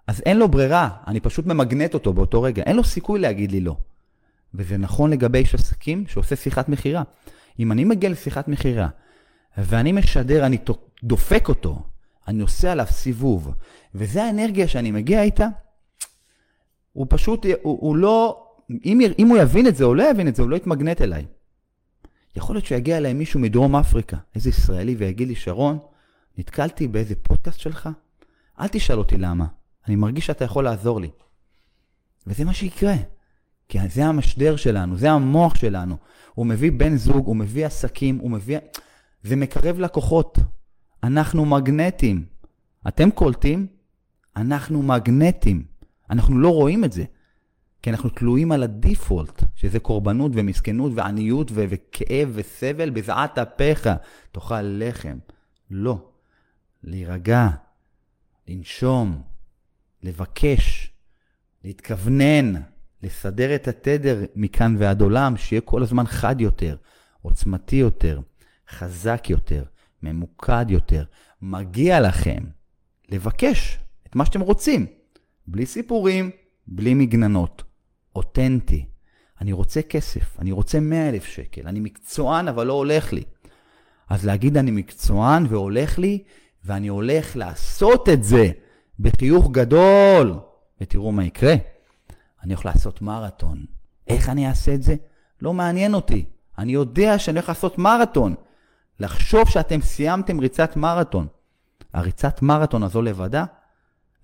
אז אין לו ברירה, אני פשוט ממגנט אותו באותו רגע. אין לו סיכוי להגיד לי לא. וזה נכון לגבי איש עסקים שעושה שיחת מכירה. אם אני מגיע לשיחת מכירה, ואני משדר, אני דופק אותו, אני עושה עליו סיבוב, וזה האנרגיה שאני מגיע איתה, הוא פשוט, הוא, הוא לא, אם, אם הוא יבין את זה או לא יבין את זה, הוא לא יתמגנט אליי. יכול להיות שיגיע אליי מישהו מדרום אפריקה, איזה ישראלי, ויגיד לי, שרון, נתקלתי באיזה פודקאסט שלך? אל תשאל אותי למה, אני מרגיש שאתה יכול לעזור לי. וזה מה שיקרה. כי זה המשדר שלנו, זה המוח שלנו. הוא מביא בן זוג, הוא מביא עסקים, הוא מביא... זה מקרב לקוחות. אנחנו מגנטים. אתם קולטים? אנחנו מגנטים. אנחנו לא רואים את זה. כי אנחנו תלויים על הדיפולט, שזה קורבנות ומסכנות ועניות ו- וכאב וסבל בזעת אפיך. תאכל לחם. לא. להירגע, לנשום, לבקש, להתכוונן, לסדר את התדר מכאן ועד עולם, שיהיה כל הזמן חד יותר, עוצמתי יותר, חזק יותר, ממוקד יותר. מגיע לכם לבקש את מה שאתם רוצים, בלי סיפורים, בלי מגננות. אותנטי. אני רוצה כסף, אני רוצה 100 אלף שקל, אני מקצוען אבל לא הולך לי. אז להגיד אני מקצוען והולך לי, ואני הולך לעשות את זה בחיוך גדול, ותראו מה יקרה. אני הולך לעשות מרתון. איך אני אעשה את זה? לא מעניין אותי. אני יודע שאני הולך לעשות מרתון. לחשוב שאתם סיימתם ריצת מרתון. הריצת מרתון הזו לבדה,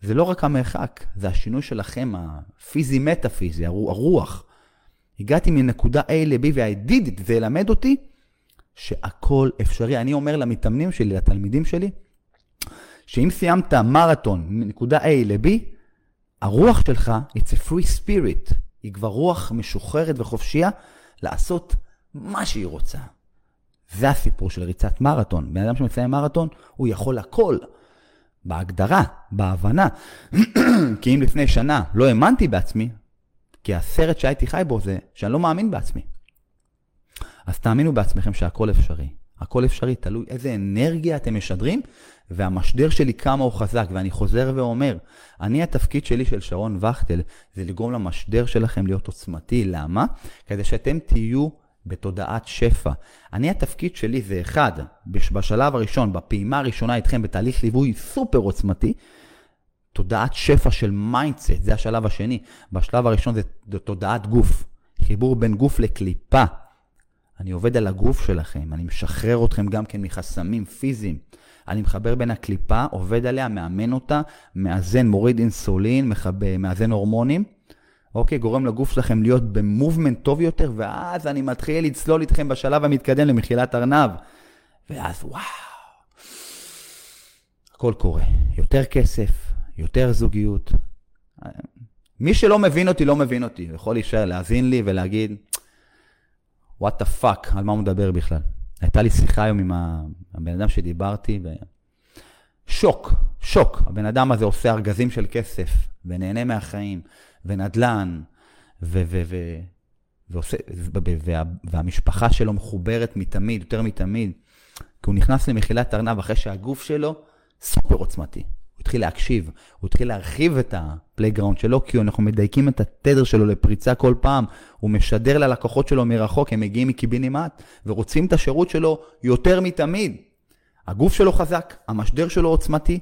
זה לא רק המרחק, זה השינוי שלכם, הפיזי-מטאפיזי, הרוח. הגעתי מנקודה A ל-B והידיד, זה ילמד אותי שהכל אפשרי. אני אומר למתאמנים שלי, לתלמידים שלי, שאם סיימת מרתון מנקודה A ל-B, הרוח שלך, it's a free spirit, היא כבר רוח משוחררת וחופשייה לעשות מה שהיא רוצה. זה הסיפור של ריצת מרתון. בן אדם שמסיים מרתון, הוא יכול הכל. בהגדרה, בהבנה. [clears throat] כי אם לפני שנה לא האמנתי בעצמי, כי הסרט שהייתי חי בו זה שאני לא מאמין בעצמי. אז תאמינו בעצמכם שהכל אפשרי. הכל אפשרי, תלוי איזה אנרגיה אתם משדרים, והמשדר שלי כמה הוא חזק. ואני חוזר ואומר, אני, התפקיד שלי של שרון וכטל, זה לגרום למשדר שלכם להיות עוצמתי. למה? כדי שאתם תהיו בתודעת שפע. אני, התפקיד שלי זה אחד, בשלב הראשון, בפעימה הראשונה איתכם, בתהליך ליווי סופר עוצמתי, תודעת שפע של mindset, זה השלב השני. בשלב הראשון זה, תודעת גוף, חיבור בין גוף לקליפה. אני עובד על הגוף שלכם, אני משחרר אתכם גם כן מחסמים פיזיים. אני מחבר בין הקליפה, עובד עליה, מאמן אותה, מאזן, מוריד אינסולין, מאזן הורמונים. אוקיי, גורם לגוף שלכם להיות במובמנט טוב יותר, ואז אני מתחיל לצלול איתכם בשלב המתקדם למחילת ארנב. ואז וואו, הכל קורה. יותר כסף, יותר זוגיות. מי שלא מבין אותי, לא מבין אותי. יכול להישאר, להאזין לי ולהגיד, what the fuck, על מה הוא מדבר בכלל. הייתה לי שיחה היום עם הבן אדם שדיברתי, ו... שוק, שוק. הבן אדם הזה עושה ארגזים של כסף, ונהנה מהחיים, ונדל"ן, ו... ו, ו ועושה, וה, והמשפחה שלו מחוברת מתמיד, יותר מתמיד, כי הוא נכנס למחילת ארנב אחרי שהגוף שלו סופר עוצמתי. הוא התחיל להקשיב, הוא התחיל להרחיב את ה playground שלו, כי אנחנו מדייקים את התדר שלו לפריצה כל פעם, הוא משדר ללקוחות שלו מרחוק, הם מגיעים מקיבינימט, ורוצים את השירות שלו יותר מתמיד. הגוף שלו חזק, המשדר שלו עוצמתי,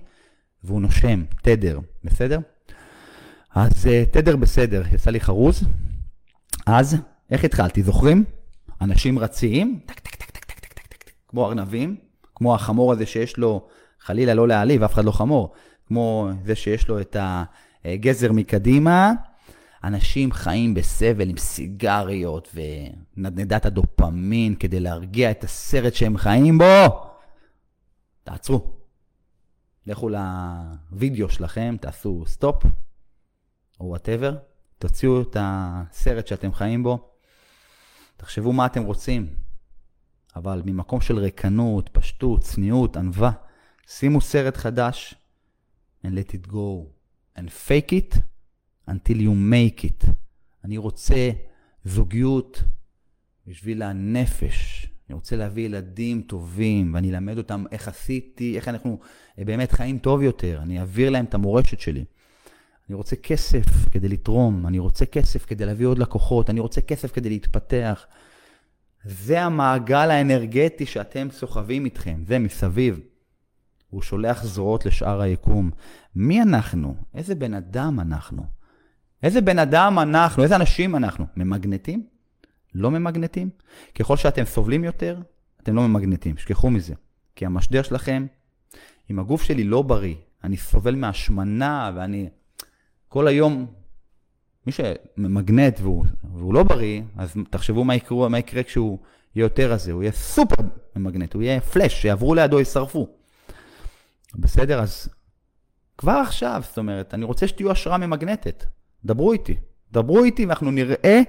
והוא נושם, תדר, בסדר? אז אה, תדר בסדר, יצא לי חרוז. אז, איך התחלתי, זוכרים? אנשים רציים, טק טק טק טק טק טק טק, כמו ארנבים, כמו החמור הזה שיש לו חלילה לא להעליב, אף אחד לא חמור, כמו זה שיש לו את הגזר מקדימה. אנשים חיים בסבל עם סיגריות ונדנדת הדופמין כדי להרגיע את הסרט שהם חיים בו. תעצרו. לכו לוידאו שלכם, תעשו stop, או וואטאבר, תוציאו את הסרט שאתם חיים בו, תחשבו מה אתם רוצים, אבל ממקום של ריקנות, פשטות, צניעות, ענווה, שימו סרט חדש and let it go and fake it until you make it. אני רוצה זוגיות בשביל הנפש. אני רוצה להביא ילדים טובים, ואני אלמד אותם איך עשיתי, איך אנחנו באמת חיים טוב יותר. אני אעביר להם את המורשת שלי. אני רוצה כסף כדי לתרום, אני רוצה כסף כדי להביא עוד לקוחות, אני רוצה כסף כדי להתפתח. זה המעגל האנרגטי שאתם סוחבים איתכם, זה מסביב. הוא שולח זרועות לשאר היקום. מי אנחנו? איזה בן אדם אנחנו? איזה בן אדם אנחנו? איזה אנשים אנחנו? ממגנטים? לא ממגנטים? ככל שאתם סובלים יותר, אתם לא ממגנטים, שכחו מזה. כי המשדר שלכם, אם הגוף שלי לא בריא, אני סובל מהשמנה ואני כל היום, מי שממגנט והוא, והוא לא בריא, אז תחשבו מה יקרה, מה יקרה כשהוא יהיה יותר רזה, הוא יהיה סופר ממגנט, הוא יהיה פלאש, שיעברו לידו, יישרפו. בסדר? אז כבר עכשיו, זאת אומרת, אני רוצה שתהיו השראה ממגנטת. דברו איתי. דברו איתי ואנחנו נראה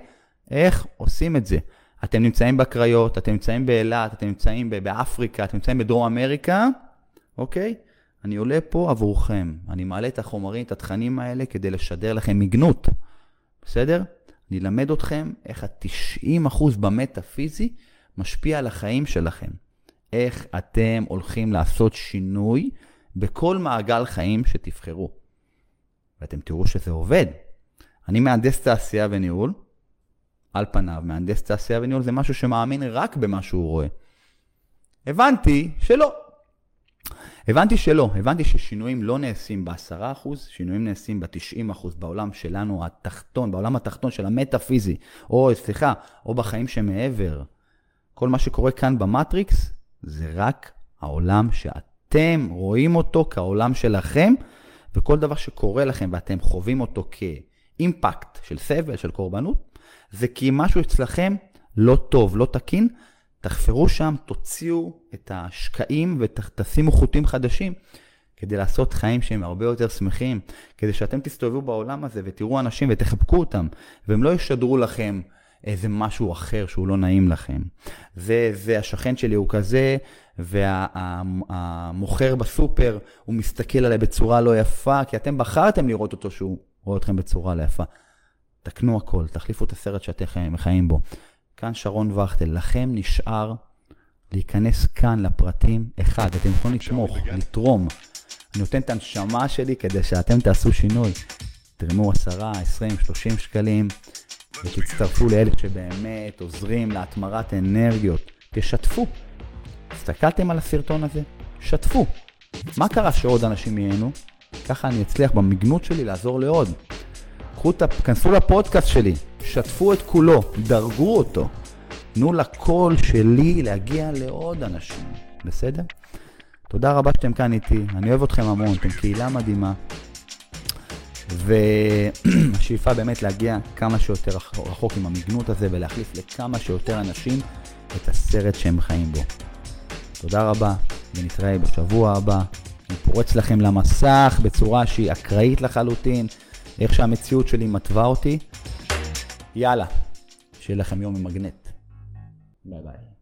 איך עושים את זה. אתם נמצאים בקריות, אתם נמצאים באילת, אתם נמצאים באפריקה, אתם נמצאים בדרום אמריקה, אוקיי? אני עולה פה עבורכם. אני מעלה את החומרים, את התכנים האלה, כדי לשדר לכם מגנות, בסדר? אני אלמד אתכם איך ה-90% במטאפיזי משפיע על החיים שלכם. איך אתם הולכים לעשות שינוי בכל מעגל חיים שתבחרו. ואתם תראו שזה עובד. אני מהנדס תעשייה וניהול, על פניו, מהנדס תעשייה וניהול זה משהו שמאמין רק במה שהוא רואה. הבנתי שלא. הבנתי שלא, הבנתי ששינויים לא נעשים ב-10%, שינויים נעשים ב-90% בעולם שלנו התחתון, בעולם התחתון של המטאפיזי, או סליחה, או בחיים שמעבר. כל מה שקורה כאן במטריקס זה רק העולם שאתם רואים אותו כעולם שלכם, וכל דבר שקורה לכם ואתם חווים אותו כאימפקט של סבל, של קורבנות, זה כי משהו אצלכם לא טוב, לא תקין, תחפרו שם, תוציאו את השקעים ותשימו חוטים חדשים כדי לעשות חיים שהם הרבה יותר שמחים, כדי שאתם תסתובבו בעולם הזה ותראו אנשים ותחבקו אותם, והם לא ישדרו לכם איזה משהו אחר שהוא לא נעים לכם. זה, זה השכן שלי הוא כזה, והמוכר וה, בסופר, הוא מסתכל עליי בצורה לא יפה, כי אתם בחרתם לראות אותו שהוא רואה אתכם בצורה לא יפה. תקנו הכל, תחליפו את הסרט שאתם חיים בו. כאן שרון וכטל, לכם נשאר להיכנס כאן לפרטים. אחד, אתם יכולים לתמוך, לתרום. אני נותן את הנשמה שלי כדי שאתם תעשו שינוי. תרמו 10, 20, 30 שקלים, ותצטרפו לאלה שבאמת עוזרים להתמרת אנרגיות. תשתפו. הסתכלתם על הסרטון הזה? שתפו. מה קרה שעוד אנשים ייהנו? ככה אני אצליח במגנות שלי לעזור לעוד. קחו את, כנסו לפודקאסט שלי, שתפו את כולו, דרגו אותו. תנו לקול שלי להגיע לעוד אנשים, בסדר? תודה רבה שאתם כאן איתי, אני אוהב אתכם המון, אתם קהילה מדהימה. והשאיפה באמת להגיע כמה שיותר רחוק עם המגנות הזה ולהחליף לכמה שיותר אנשים את הסרט שהם חיים בו. תודה רבה, ונתראה בשבוע הבא. אני פורץ לכם למסך בצורה שהיא אקראית לחלוטין, איך שהמציאות שלי מתווה אותי. יאללה, שיהיה לכם יום עם מגנט. ביי ביי.